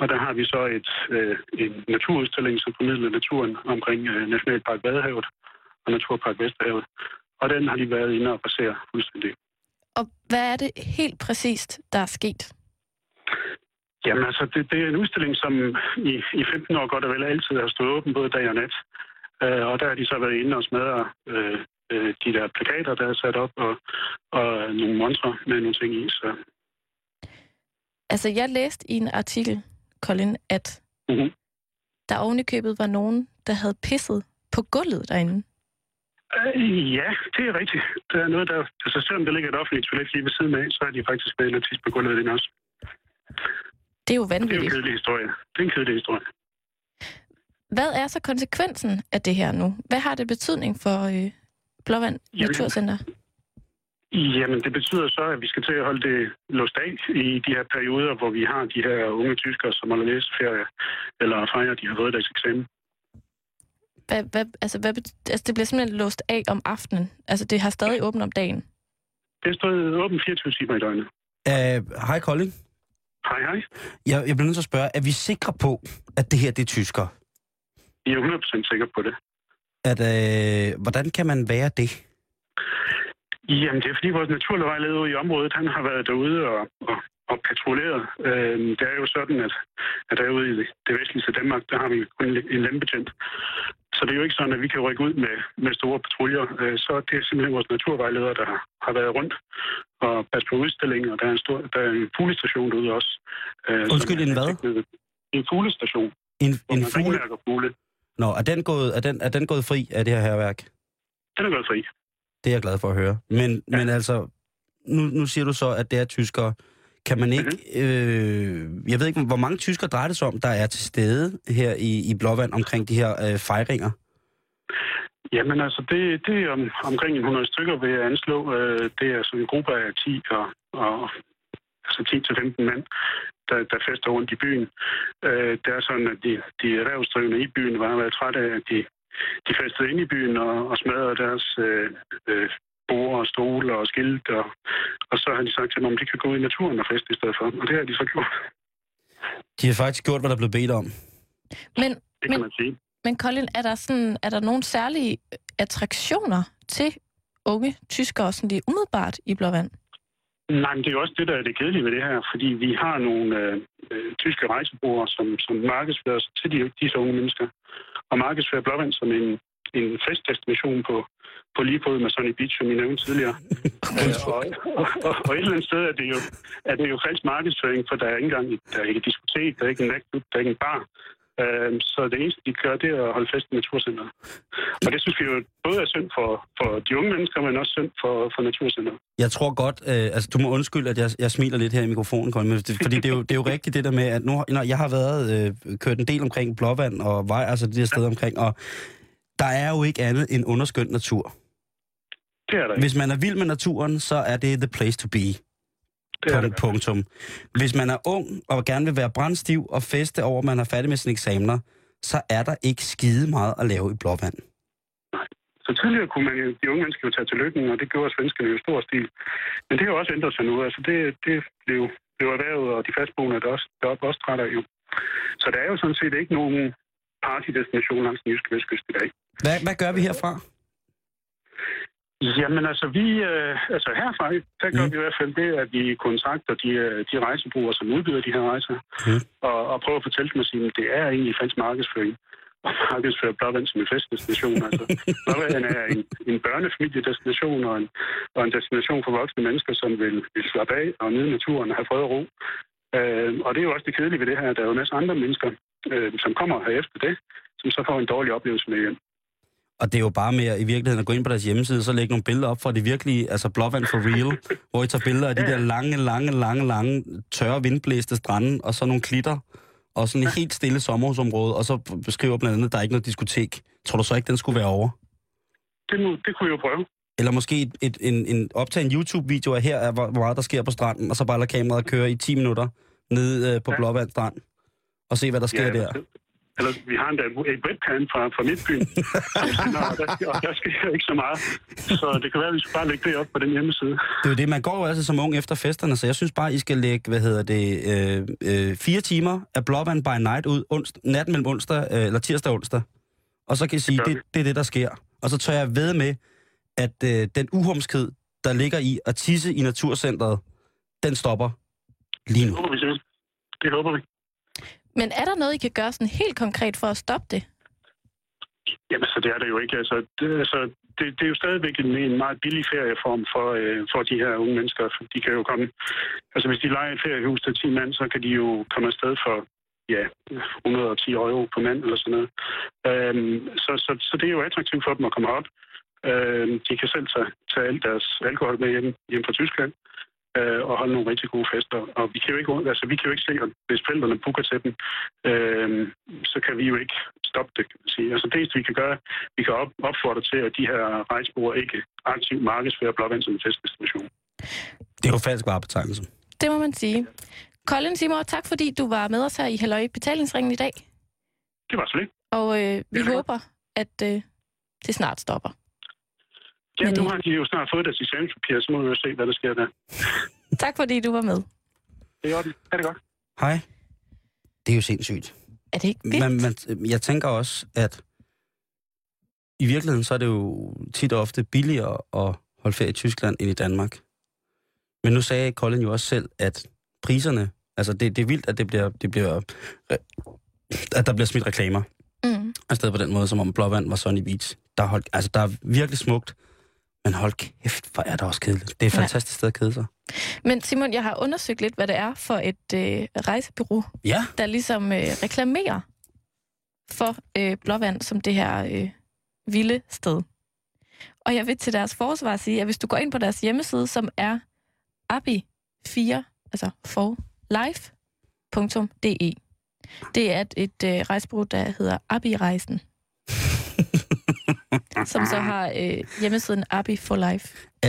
Og der har vi så et, øh, en naturudstilling, som formidler naturen omkring øh, Nationalpark Vadehavet og Naturpark Vesterhavet. Og den har de været inde og basere fuldstændig. Og hvad er det helt præcist, der er sket? Jamen altså, det, det er en udstilling, som i, i 15 år godt og vel altid har stået åben både dag og nat. Uh, og der har de så været inde og smadre uh, uh, de der plakater, der er sat op, og, og nogle monstre med nogle ting i. Så, Altså, jeg læste i en artikel, Colin, at Mhm. der ovenikøbet var nogen, der havde pisset på gulvet derinde. Uh, ja, det er rigtigt. Der er noget, der... Altså, selvom der ligger et offentligt toilet lige ved siden af, så er de faktisk og tisse på gulvet den også. Det er jo Det er en vanvittigt. kedelig historie. Det er en kedelig historie. Hvad er så konsekvensen af det her nu? Hvad har det betydning for øh, Blåvand Jamen- Naturcenter? Jamen, det betyder så, at vi skal til at holde det låst af i de her perioder, hvor vi har de her unge tyskere, som holder læseferie, eller fejrer, de har fået deres eksamen. Hvad, hvad, altså, hvad, altså, det bliver simpelthen låst af om aftenen. Altså, det har stadig åbent om dagen. Det er stået åbent 24 timer i døgnet. Uh, hej, Kolding. Hej, hej. Jeg, jeg bliver nødt til at spørge, er vi sikre på, at det her det er tysker? I er 100% sikre på det. At, øh, hvordan kan man være det? Jamen, det er fordi vores naturvejleder i området, han har været derude og, og, og patruljeret. Øhm, det er jo sådan, at, at derude i det vestligste Danmark, der har vi kun en lempebetjent. Så det er jo ikke sådan, at vi kan rykke ud med, med store patruljer. Øh, så det er simpelthen vores naturvejleder, der har, været rundt og passet på udstillingen, og der er en, stor, der er en fuglestation derude også. Øh, Undskyld, en hvad? en fuglestation, En, en man fugl... ringmærker fugle. Nå, er den, gået, er, den, er den gået fri af det her herværk? Den er gået fri. Det er jeg glad for at høre. Men, ja. men altså, nu, nu siger du så, at det er tyskere. Kan man ikke... Øh, jeg ved ikke, hvor mange tyskere drejer det sig om, der er til stede her i, i Blåvand omkring de her øh, fejringer? Jamen altså, det, det er om, omkring 100 stykker, vil jeg anslå. Øh, det er sådan en gruppe af 10 og, og altså 10-15 mand, der, der fester rundt i byen. Øh, det er sådan, at de, de erhvervsdrivende i byen var været trætte af, at de, de festede ind i byen og, og smadrede deres øh, øh, borde og stole og skilt. Og, og så har de sagt til dem, om de kan gå i naturen og feste i stedet for. Og det har de så gjort. De har faktisk gjort, hvad der blev bedt om. Men, Det kan men, man sige. men Colin, er der, sådan, er der nogle særlige attraktioner til unge tyskere, sådan lige umiddelbart i Blåvand? Nej, men det er jo også det, der er det kedelige ved det her, fordi vi har nogle øh, øh, tyske rejsebureauer, som, som markedsfører sig til de, disse unge mennesker, og markedsfører Blåvand som en, en festdestination på, på lige fod med Sunny Beach, som I nævnte tidligere. og, og, og, og et eller andet sted er det jo, er det jo falsk markedsføring, for der er ikke engang der er ikke et diskotek, der er ikke en natklub, der er ikke en bar. Øh, så det eneste, de gør, det er at holde fest i naturcenteret. Og det synes vi jo både er synd for, for de unge mennesker, men også synd for, for naturcenteret. Jeg tror godt, øh, altså du må undskylde, at jeg, jeg smiler lidt her i mikrofonen, Colin, men det, fordi det er, jo, det er jo rigtigt det der med, at nu, når jeg har været øh, kørt en del omkring Blåvand og vej, altså de der steder omkring, og der er jo ikke andet end underskønt natur. Det er der ikke. Hvis man er vild med naturen, så er det the place to be. Det er det. punktum. Hvis man er ung og gerne vil være brændstiv og feste over, at man er færdig med sine eksamener, så er der ikke skide meget at lave i Blåvand. Så tidligere kunne man de unge mennesker jo tage til lykken, og det gjorde svenskerne jo i stor stil. Men det har jo også ændret sig nu. Altså det, det blev, blev erhvervet, og de fastboende der også, deroppe også trætter jo. Så der er jo sådan set ikke nogen partydestination langs den jyske vestkyst i dag. Hvad, hvad gør vi herfra? Jamen altså, vi, øh, altså herfra, der gør Mm. vi i hvert fald det, at vi kontakter de, øh, de rejsebrugere, som udbyder de her rejser, Mm. og, og prøver at fortælle dem at sige, at det er egentlig falsk markedsføring. Og markedsføre Blåvand som en festdestination. Altså, Blåvand er en, en børnefamiliedestination og en, og en destination for voksne mennesker, som vil, vil slappe af og nyde naturen og have fred og ro. Øh, og det er jo også det kedelige ved det her. Der er jo en masse andre mennesker, øh, som kommer her efter det, som så får en dårlig oplevelse med hjem. Og det er jo bare med at, i virkeligheden at gå ind på deres hjemmeside, så lægge nogle billeder op fra det virkelige, altså Blåvand for real, hvor I tager billeder af de Ja. der lange, lange, lange, lange, tørre, vindblæste strande, og så nogle klitter, og sådan et helt stille sommerhusområde, og så beskriver blandt andet, at der er ikke noget diskotek. Tror du så ikke, den skulle være over? Det, må, det kunne vi jo prøve. Eller måske et, et, en, en optage en YouTube-video af her, af hvor, hvor meget der sker på stranden, og så bare lade kameraet køre i 10 minutter nede øh, på Ja. Blåvand Strand, og se, hvad der sker der. Eller vi har endda et webcam fra, fra Midtbyen, og der, og der sker ikke så meget. Så det kan være, at vi skal bare lægge det op på den hjemmeside. Det er jo det, man går jo altså som ung efter festerne, så jeg synes bare, I skal lægge, hvad hedder det, øh, øh, fire timer af Blåvand by Night ud onst, natten mellem onsdag, øh, eller tirsdag og onsdag. Og så kan I sige, det, vi. det er det, der sker. Og så tør jeg ved med, at øh, den uhumskhed, der ligger i at tisse i Naturcentret, den stopper lige Det nu. håber vi selv. Det håber vi. Men er der noget, I kan gøre sådan helt konkret for at stoppe det? Jamen, så det er der jo ikke. Altså, det, altså, det, det er jo stadigvæk en, en meget billig ferieform for, øh, for de her unge mennesker. De kan jo komme... Altså, hvis de leger et feriehus til 10 mand, så kan de jo komme afsted for ja, 110 euro på mand eller sådan noget. Øhm, så, så, så det er jo attraktivt for dem at komme op. Øhm, de kan selv tage, tage alt deres alkohol med hjem, hjem fra Tyskland øh, og holde nogle rigtig gode fester. Og vi kan jo ikke, altså, vi kan jo ikke se, at hvis forældrene booker til dem, øh, så kan vi jo ikke stoppe det, kan man sige. Altså det eneste, vi kan gøre, vi kan op, opfordre til, at de her rejsebrugere ikke aktivt markedsfører Blåvand som en festdestination. Det er jo falsk varebetegnelse. Det må man sige. Colin Simmer, tak fordi du var med os her i Halløj Betalingsringen i dag. Det var så lidt. Og øh, vi håber, at øh, det snart stopper. Ja, nu har de jo snart fået deres eksamenspapir, så må vi jo se, hvad der sker der. Tak fordi du var med. Det er godt. Er det godt? Hej. Det er jo sindssygt. Er det ikke vildt? Men, men jeg tænker også, at i virkeligheden så er det jo tit og ofte billigere at holde ferie i Tyskland end i Danmark. Men nu sagde Colin jo også selv, at priserne, altså det, det er vildt, at det bliver, det bliver, at der bliver smidt reklamer Mm. afsted på den måde, som om Blåvand var Sunny Beach. Der er, holdt, altså, der er virkelig smukt, Men hold kæft, hvor er det også kedeligt. Det er et Ja. fantastisk sted at kede sig. Men Simon, jeg har undersøgt lidt, hvad det er for et øh, rejsebureau, Ja. der ligesom øh, reklamerer for øh, Blåvand som det her øh, vilde sted. Og jeg vil til deres forsvar sige, at hvis du går ind på deres hjemmeside, som er abi4, altså for life.de, det er et, et øh, rejsebureau, der hedder Abi-rejsen, som så har øh, hjemmesiden abiforlife.de.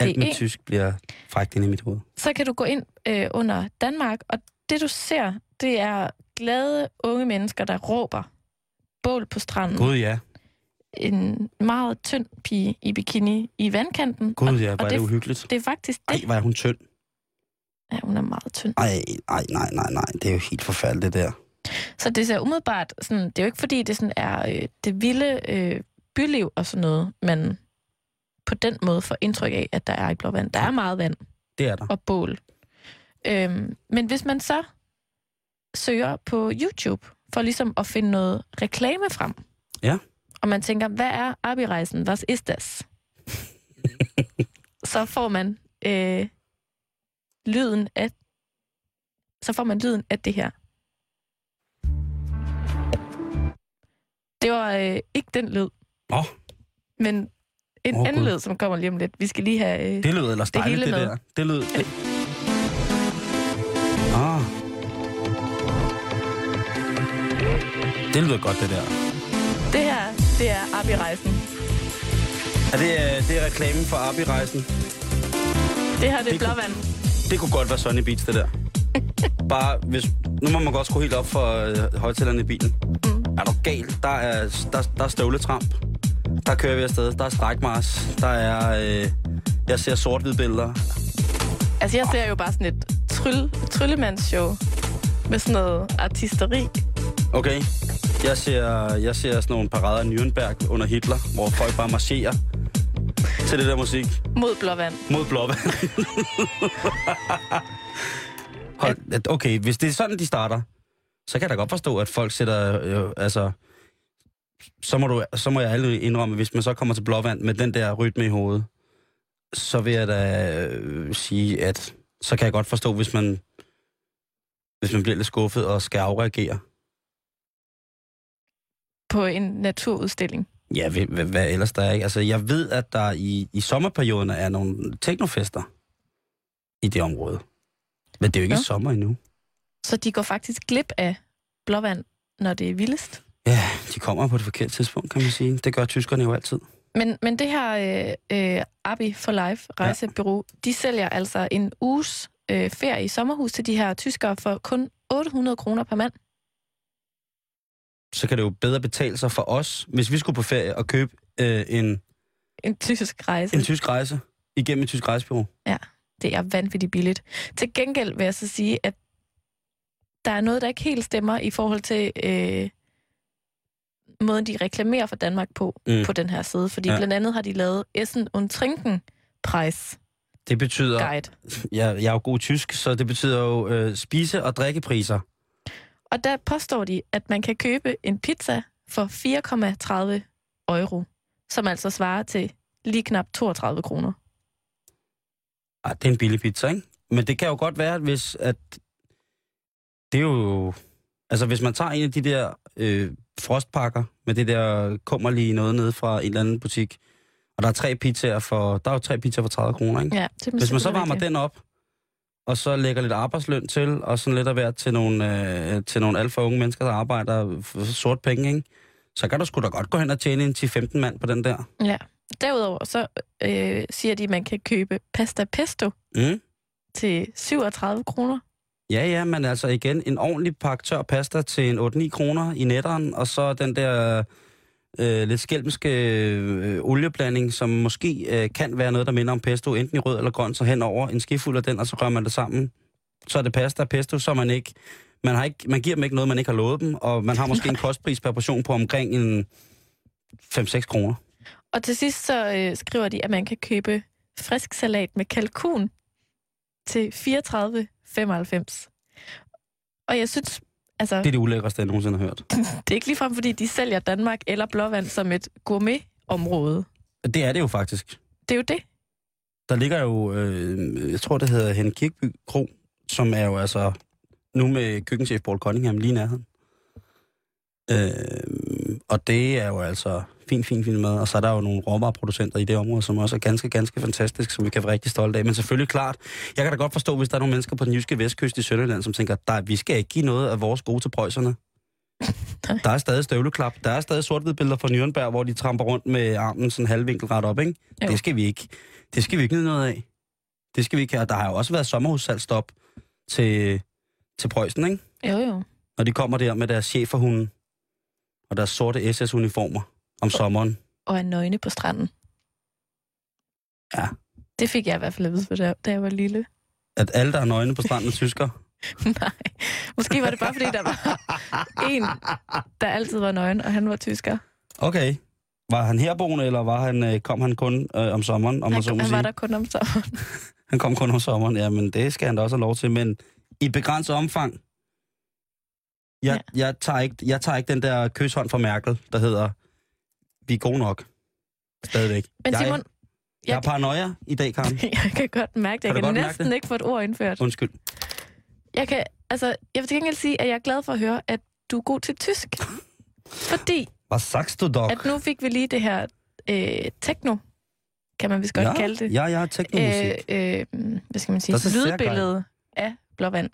Alt med tysk bliver frækt ind i mit hoved. så kan du gå ind øh, under Danmark, og det du ser, det er glade unge mennesker, der råber bål på stranden. Gud ja. En meget tynd pige i bikini i vandkanten. Gud ja, er det, det uhyggeligt. det er faktisk Ej, det. hvor er hun tynd. Ja, hun er meget tynd. Ej, ej, nej, nej, nej. Det er jo helt forfærdeligt, det der. Så det ser umiddelbart, sådan, det er jo ikke fordi, det sådan er øh, det vilde øh, byliv og sådan noget, men på den måde får indtryk af, at der er i Blåvand. Der er meget vand. Det er der. og bål. Øhm, men hvis man så søger på YouTube for ligesom at finde noget reklame frem, Ja. og man tænker, hvad er Abi-rejsen? Was ist das? så får man øh, lyden af så får man lyden af det her. Det var øh, ikke den lyd. Åh. Men en oh, anden lyd, som kommer lige om lidt. Vi skal lige have... Øh, Det lød ellers Det dejligt, hele det, med. der. Det lød... Det... Ah. Det lyder godt, det der. Det her, det er Abi-rejsen. Er det, øh, det er reklamen for Abi-rejsen? Det her, det er Det kunne- blåvand. Det kunne godt være Sunny Beats, det der. Bare hvis... Nu må man godt skrue helt op for øh, højtalerne i bilen. Mm. Er du gal? Der er, der, der er støvletramp. Der kører vi afsted. Der er strækmars. Der er... Øh, jeg ser sort billeder. Altså, jeg ser jo bare sådan et tryl, tryllemandsshow med sådan noget artisteri. Okay. Jeg ser, jeg ser sådan nogle parader af Nürnberg under Hitler, hvor folk bare marcherer til det der musik mod blåvand. mod blåvand. Hold, okay, hvis det er sådan, de starter, så kan jeg da godt forstå, at folk sætter, øh, altså, så må, du, så må jeg aldrig indrømme, hvis man så kommer til blåvand med den der rytme i hovedet, så vil jeg da øh, sige, at så kan jeg godt forstå, hvis man, hvis man bliver lidt skuffet og skal afreagere. på en naturudstilling. Ja, hvad, hvad, hvad ellers der er ikke? Altså, jeg ved, at der i, i sommerperioden er nogle teknofester i det område. Men det er jo ikke Ja. ja. sommer endnu. Så de går faktisk glip af blåvand, når det er vildest. Ja, de kommer på det forkerte tidspunkt, kan man sige. Det gør tyskerne jo altid. Men, men det her øh, øh, Abi for Life rejsebureau, ja. de sælger altså en uges øh, ferie i sommerhus til de her tyskere for kun 800 kroner per mand. Så kan det jo bedre betale sig for os, hvis vi skulle på ferie og købe øh, en, En tysk rejse. en tysk rejse igennem et tysk rejsebureau. Det er vanvittigt billigt. Til gengæld vil jeg så sige, at der er noget, der ikke helt stemmer i forhold til øh, måden, de reklamerer for Danmark på, mm. På den her side. Fordi ja. Blandt andet har de lavet Essen und Trinken Preis Det betyder, Guide. jeg, jeg er jo god tysk, så det betyder jo øh, spise- og drikkepriser. Og der påstår de, at man kan købe en pizza for 4,30 euro, som altså svarer til lige knap 32 kroner. Ej, det er en billig pizza, ikke? Men det kan jo godt være, hvis at... Det er jo... Altså, hvis man tager en af de der øh, frostpakker med det der kummerlige noget nede fra en eller anden butik, og der er tre pizzaer for... Der er jo tre pizzaer for 30 kroner, ikke? Ja, det Hvis man så varmer den op, og så lægger lidt arbejdsløn til, og sådan lidt af hvert til nogle, øh, til nogle alt for unge mennesker, der arbejder for sort penge, ikke? Så kan du sgu da godt gå hen og tjene en 10-15 mand på den der. Ja. Derudover så øh, siger de, at man kan købe pasta pesto Mm. til 37 kroner. Ja, ja, men altså igen, en ordentlig pakke tør pasta til en 8-9 kroner i netteren, og så den der øh, lidt skælmske øh, olieblanding, som måske øh, kan være noget, der minder om pesto, enten i rød eller grøn, så henover en skifuld af den, og så rører man det sammen. Så er det pasta og pesto, så man ikke... Man, har ikke, man giver dem ikke noget, man ikke har lovet dem, og man har måske en kostpris per portion på omkring en 5-6 kroner. Og til sidst så øh, skriver de, at man kan købe frisk salat med kalkun til 34,95. Og jeg synes, altså, Det er det ulækreste, jeg nogensinde har hørt. det er ikke ligefrem, fordi de sælger Danmark eller Blåvand som et gourmetområde. Det er det jo faktisk. Det er jo det. Der ligger jo, øh, jeg tror det hedder Hen Kirkeby Kro, som er jo altså nu med køkkenchef Paul Cunningham lige nærheden. Øh, og det er jo altså fint, fint, fint mad. Og så er der jo nogle råvareproducenter i det område, som også er ganske, ganske fantastisk, som vi kan være rigtig stolte af. Men selvfølgelig klart, jeg kan da godt forstå, hvis der er nogle mennesker på den jyske vestkyst i Sønderjylland, som tænker, der, vi skal ikke give noget af vores gode til prøjserne. Der er stadig støvleklap. Der er stadig sort billeder fra Nürnberg, hvor de tramper rundt med armen sådan halvvinkelret op, ikke? Jo. Det skal vi ikke. Det skal vi ikke nyde noget af. Det skal vi ikke have. Og der har jo også været sommerhussalgstop til, til Preussen, ikke? Jo, jo. Når de kommer der med deres cheferhunde og deres sorte SS-uniformer om sommeren. Og er nøgne på stranden. Ja. Det fik jeg i hvert fald at vide, for da da jeg var lille. At alle, der er nøgne på stranden, er tysker. Nej. Måske var det bare, fordi der var en, der altid var nøgen, og han var tysker. Okay. Var han herboende, eller var han, øh, kom han kun øh, om sommeren, om man Han, så må han var sige? der kun om sommeren. Han kom kun om sommeren, ja, men det skal han da også have lov til. Men i begrænset omfang, jeg, ja. jeg, tager ikke, jeg tager ikke den der kyshånd fra Merkel, der hedder, vi er gode nok. Stadigvæk. Men Simon, jeg, jeg- er paranoia i dag, Karen. jeg kan godt mærke det. Jeg Kan kan, næsten det? ikke få et ord indført. Undskyld. Jeg kan, altså, jeg vil til gengæld sige, at jeg er glad for at høre, at du er god til tysk. Fordi Hvad sagst du dog? at nu fik vi lige det her øh, techno, kan man vist godt ja, kalde det. Ja, ja, teknomusik. øh, øh, hvad skal man sige, Das ist sehr lydbillede af Blåvand.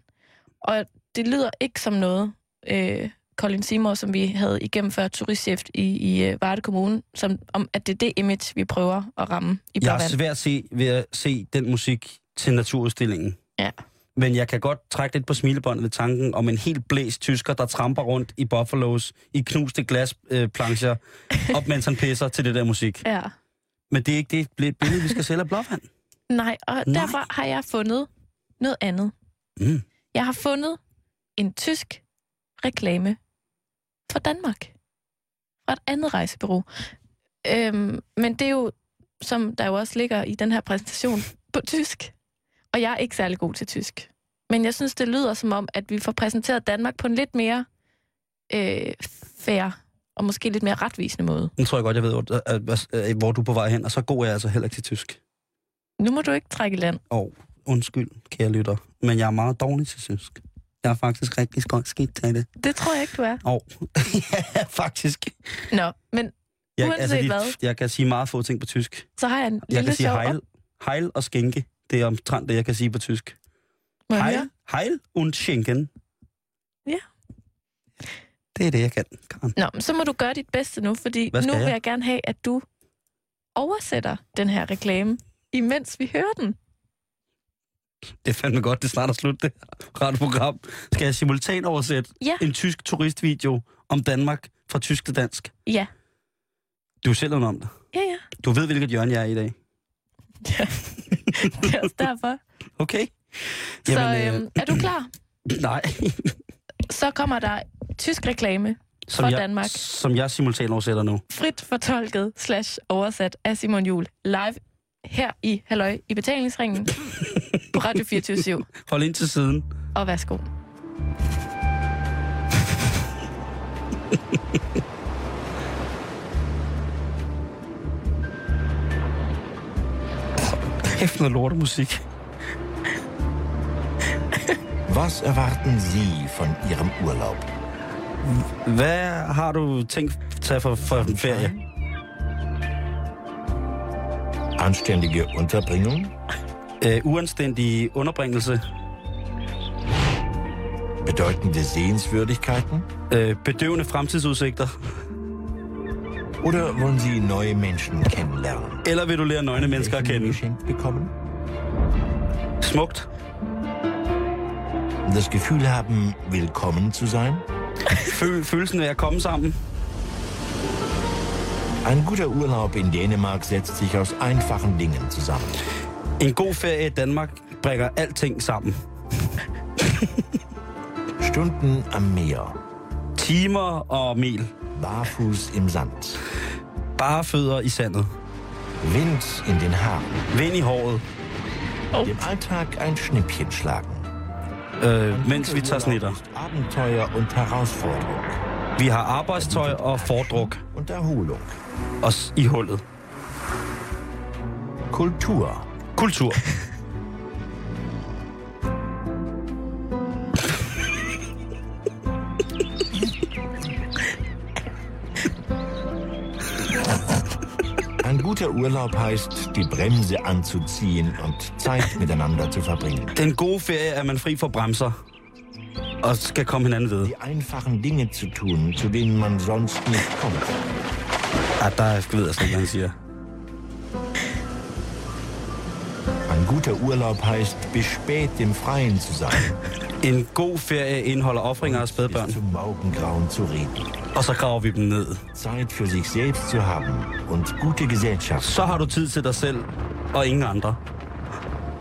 Og det lyder ikke som noget, øh, Colin Seymour, som vi havde igennem før turistchef i, i øh, Varde Kommune, som, om at det er det image, vi prøver at ramme i Jeg er Blåvand. svært at se ved at se den musik til naturudstillingen. Ja. Men jeg kan godt trække lidt på smilebåndet ved tanken om en helt blæst tysker, der tramper rundt i Buffalos i knuste glasplancher, øh, plancher, op mens han pisser til det der musik. Ja. Men det er ikke det billede, vi skal sælge af Blåvand. Nej, og. Nej. derfor har jeg fundet noget andet. Mm. Jeg har fundet en tysk reklame for Danmark. Fra et andet rejsebureau. Øhm, men det er jo, som der jo også ligger i den her præsentation, på tysk. Og jeg er ikke særlig god til tysk. Men jeg synes, det lyder som om, at vi får præsenteret Danmark på en lidt mere øh, fair og måske lidt mere retvisende måde. Nu tror jeg godt, jeg ved, hvor, øh, hvad- øh, hvor du er på vej hen, og så god er jeg altså heller ikke til tysk. Nu må du ikke trække i land. Og undskyld, kære lytter, men jeg er meget dårlig til tysk. Jeg er faktisk rigtig skidt til det. Det tror jeg ikke, du er. Og ja, faktisk. Nå, men Jeg, Uanset de- hvad. jeg kan sige meget få ting på tysk. så har jeg en Jeg kan sige sjov hejl, hejl og skænke. Det er omtrent det, jeg kan sige på tysk. Hejl, hejl und schenken. Ja. Det er det, jeg kan, Karen. Nå, men så må du gøre dit bedste nu, fordi nu vil jeg? jeg gerne have, at du oversætter den her reklame, imens vi hører den. Det er fandme godt, det snart er slut, det radioprogram. Skal jeg simultan oversætte Ja. en tysk turistvideo om Danmark fra tysk til dansk? Ja. Du er selv om det. Ja, ja. Du ved, hvilket hjørne jeg er i dag. ja. det er også derfor. Okay? Så Jamen, øh, øhm, er du klar? Nej. Så kommer der tysk reklame, Som Fra jeg, Danmark. Som jeg simultan oversætter nu. frit fortolket slash oversat af Simon Jul live her i Halløj i betalingsringen på Radio 24 Hold ind til siden. Og værsgo. Hæft noget lortemusik. Was erwarten Sie von Ihrem Urlaub? Hvad har du tænkt tage for, for en ferie? Anständige Unterbringung? Øh, uanstændig underbringelse. Bedeutende Sehenswürdigkeiten? Øh, bedøvende fremtidsudsigter. Oder wollen Sie neue Menschen kennenlernen? Eller vil du lære nøgne mennesker at kende? geschenkt bekommen? Smukt. Das Gefühl haben, willkommen zu sein? Føl, følelsen af at komme sammen. Ein guter Urlaub in Dänemark setzt sich aus einfachen Dingen zusammen. En god ferie i Danmark bringer alting sammen. Stunden am Meer, Timer og mil. barfuß im Sand, Bare fødder i sandet. Wind in den Haaren, Vind i håret, dem Alltag ein Schnippchen schlagen. øh, mens vi tager snitter. Abenteuer und Herausforderung Vi har arbejdstøj og fordruk und Erholung. Os i hullet. Kultur. Kultur. Ein guter Urlaub heißt, die Bremse anzuziehen und Zeit miteinander zu verbringen. Den gode ferie er man fri for bremser. Og skal komme hinanden ved. Die einfachen Dinge zu tun, zu denen man sonst nicht kommt. Ah, slet ikke, hvad han siger. Ein guter Urlaub heißt, bis spät im Freien zu sein. En god ferie indeholder offringer og spædbørn. Zum Morgengrauen zu reden. Og så graver vi dem ned. Zeit für sich selbst zu haben und gute Gesellschaft. Så har du tid til dig selv og ingen andre.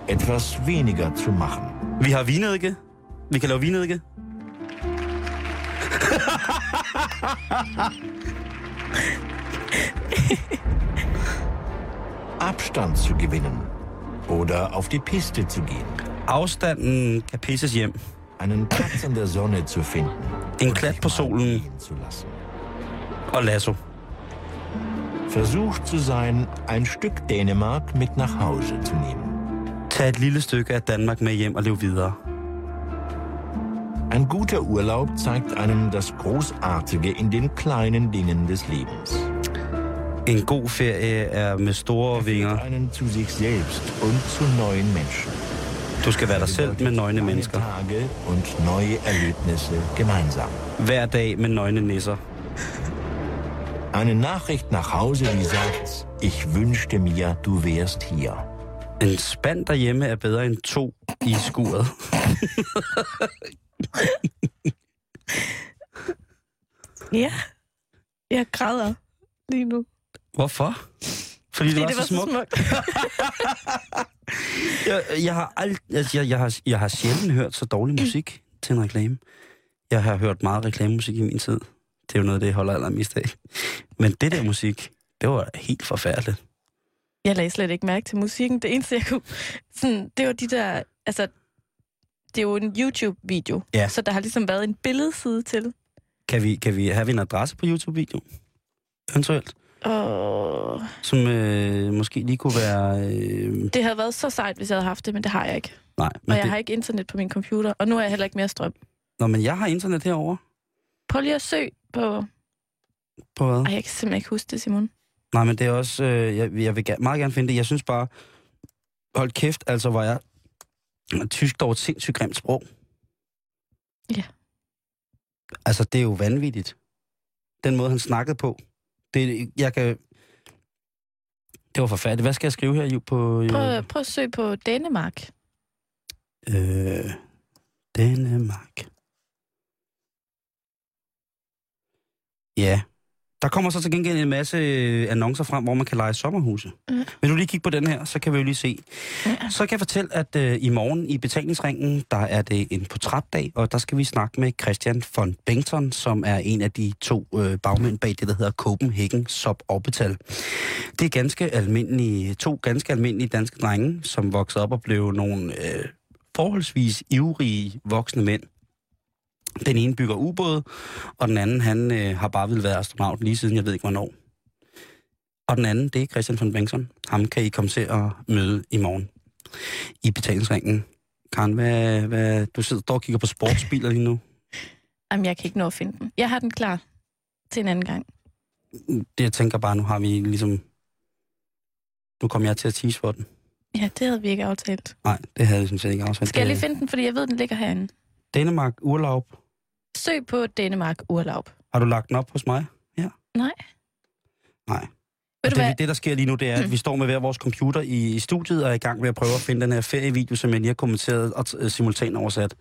Etwas weniger zu machen. Vi har vinedike. Vi kan lave vinedike. Abstand zu gewinnen. Oder auf die Piste zu gehen. Afstanden kan pisses hjem. Einen Platz in der Sonne zu finden. En klat på solen Zu lassen. og lasso. Versucht zu sein, ein Stück Dänemark mit nach Hause zu nehmen. Tag et lille stykke af Danmark med hjem og lev videre. Ein guter Urlaub zeigt einem das Großartige in den kleinen Dingen des Lebens. En god ferie er med store vinger. Du skal være dig selv med nøgne mennesker. Hver dag med nøgne nisser. Eine Nachricht nach Hause, die sagt, ich wünschte mir, du wärst hier. En spand derhjemme er bedre end to i skuret. Ja. Jeg græder lige nu. Hvorfor? Fordi det Fordi var, det var så smukt. smukt. Jeg, jeg, har ald... altså, jeg, jeg, har, jeg har sjældent hørt så dårlig musik til en reklame. Jeg har hørt meget reklamemusik i min tid. Det er jo noget, af det holder allermest af. Men det der musik, det var helt forfærdeligt. Jeg lagde slet ikke mærke til musikken. Det eneste, jeg kunne... Sådan, det var de der... Altså, det er jo en YouTube-video. Ja. Så der har ligesom været en billedside til. Kan vi, kan vi have en adresse på YouTube-video? Eventuelt. Og Som øh, måske lige kunne være... Øh, det havde været så sejt, hvis jeg havde haft det, men det har jeg ikke. nej, Og men jeg det, har ikke internet på min computer, og nu er jeg heller ikke mere strøm. Nå, men jeg har internet herovre. Prøv lige at søge på... På hvad? Ej, jeg kan simpelthen ikke huske det, Simon. Nej, men det er også... Øh, jeg, jeg vil ga- meget gerne finde det. Jeg synes bare... Hold kæft, altså var jeg... Tysk dog et sindssygt grimt sprog. Ja. Altså, det er jo vanvittigt. Den måde, han snakkede på. Det, jeg kan... Det var forfærdeligt. Hvad skal jeg skrive her Ju, på... Prøv, prøv at søge på Danemark. øh, Danmark. Ja. Der kommer så til gengæld en masse øh, annoncer frem, hvor man kan lege sommerhuse. Mm. Vil du lige kigge på den her, så kan vi jo lige se. Ja. Så kan jeg fortælle, at øh, i morgen i betalingsringen, der er det en portrætdag, og der skal vi snakke med Christian von Bengtsson, som er en af de to øh, bagmænd bag det, der hedder Copenhagen Suborbital. Det er ganske almindelige, to ganske almindelige danske drenge, som voksede op og blev nogle øh, forholdsvis ivrige voksne mænd. Den ene bygger ubåde, og den anden, han øh, har bare ville være astronaut lige siden, jeg ved ikke hvornår. Og den anden, det er Christian von Bengtsson. Ham kan I komme til at møde i morgen i betalingsringen. Karen, hvad, hvad, du sidder og kigger på sportsbiler lige nu. Jamen, jeg kan ikke nå at finde den. Jeg har den klar til en anden gang. Det, jeg tænker bare, nu har vi ligesom... Nu kommer jeg til at tease for den. Ja, det havde vi ikke aftalt. Nej, det havde jeg sådan set ikke aftalt. Skal jeg lige finde den, fordi jeg ved, den ligger herinde. Danmark Urlaub. Søg på Danemark Urlaub. Har du lagt den op hos mig? Ja. Nej. Nej. Ved det, hvad? det, der sker lige nu, det er, at vi står med hver vores computer i, i studiet og er i gang med at prøve at finde den her ferievideo, som jeg lige har kommenteret og uh, simultant oversat.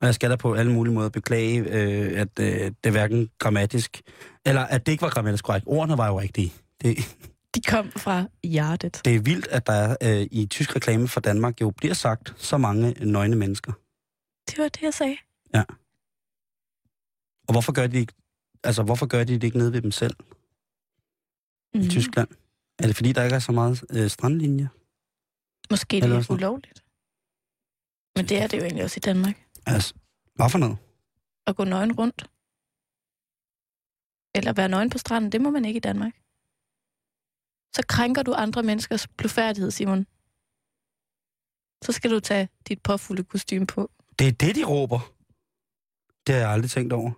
Og jeg skal da på alle mulige måder beklage, øh, at øh, det er hverken grammatisk, eller at det ikke var grammatisk korrekt. Ordene var jo rigtige. Det, De kom fra hjertet. det er vildt, at der er, øh, i tysk reklame for Danmark jo bliver sagt så mange nøgne mennesker. Det var det, jeg sagde. Og hvorfor gør de, ikke- altså, hvorfor gør de det ikke nede ved dem selv Mm. i Tyskland? Er det fordi, der ikke er så meget øh, strandlinje? Måske det Eller er sådan. ulovligt. Men det er det jo egentlig også i Danmark. Altså, hvad for noget? At gå nøgen rundt. Eller være nøgen på stranden, det må man ikke i Danmark. Så så krænker du andre menneskers blufærdighed, Simon. Så skal du tage dit påfulde kostume på. Det er det, de råber. Det har jeg aldrig tænkt over.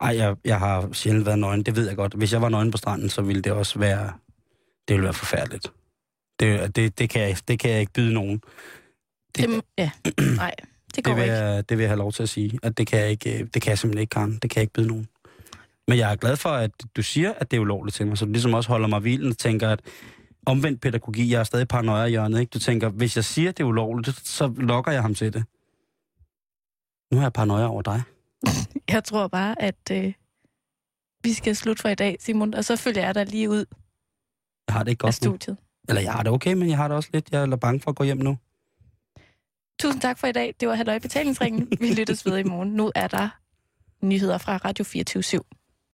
Ej, jeg, jeg har sjældent været nøgen, det ved jeg godt. Hvis jeg var nøgen på stranden, så ville det også være... Det ville være forfærdeligt. Det, det, det, kan, jeg, det kan jeg ikke byde nogen. Det, det, ja, nej, det går det vil, ikke. jeg, det vil jeg have lov til at sige. At det kan jeg, ikke, det kan jeg simpelthen ikke, Karen. Det kan jeg ikke byde nogen. Men jeg er glad for, at du siger, at det er ulovligt til mig, så du ligesom også holder mig hvilen og tænker, at omvendt pædagogik, jeg er stadig paranoia i hjørnet, ikke? Du tænker, hvis jeg siger, at det er ulovligt, så lokker jeg ham til det. Nu har jeg paranoia over dig. Jeg tror bare, at øh, vi skal slutte for i dag, Simon, og så følger jeg dig lige ud Jeg har det ikke af godt nu. studiet. Eller jeg har det okay, men jeg har det også lidt. Jeg er bange for at gå hjem nu. Tusind tak for i dag. Det var Halløj Betalingsringen. Vi lyttes ved i morgen. Nu er der nyheder fra Radio 24 /7.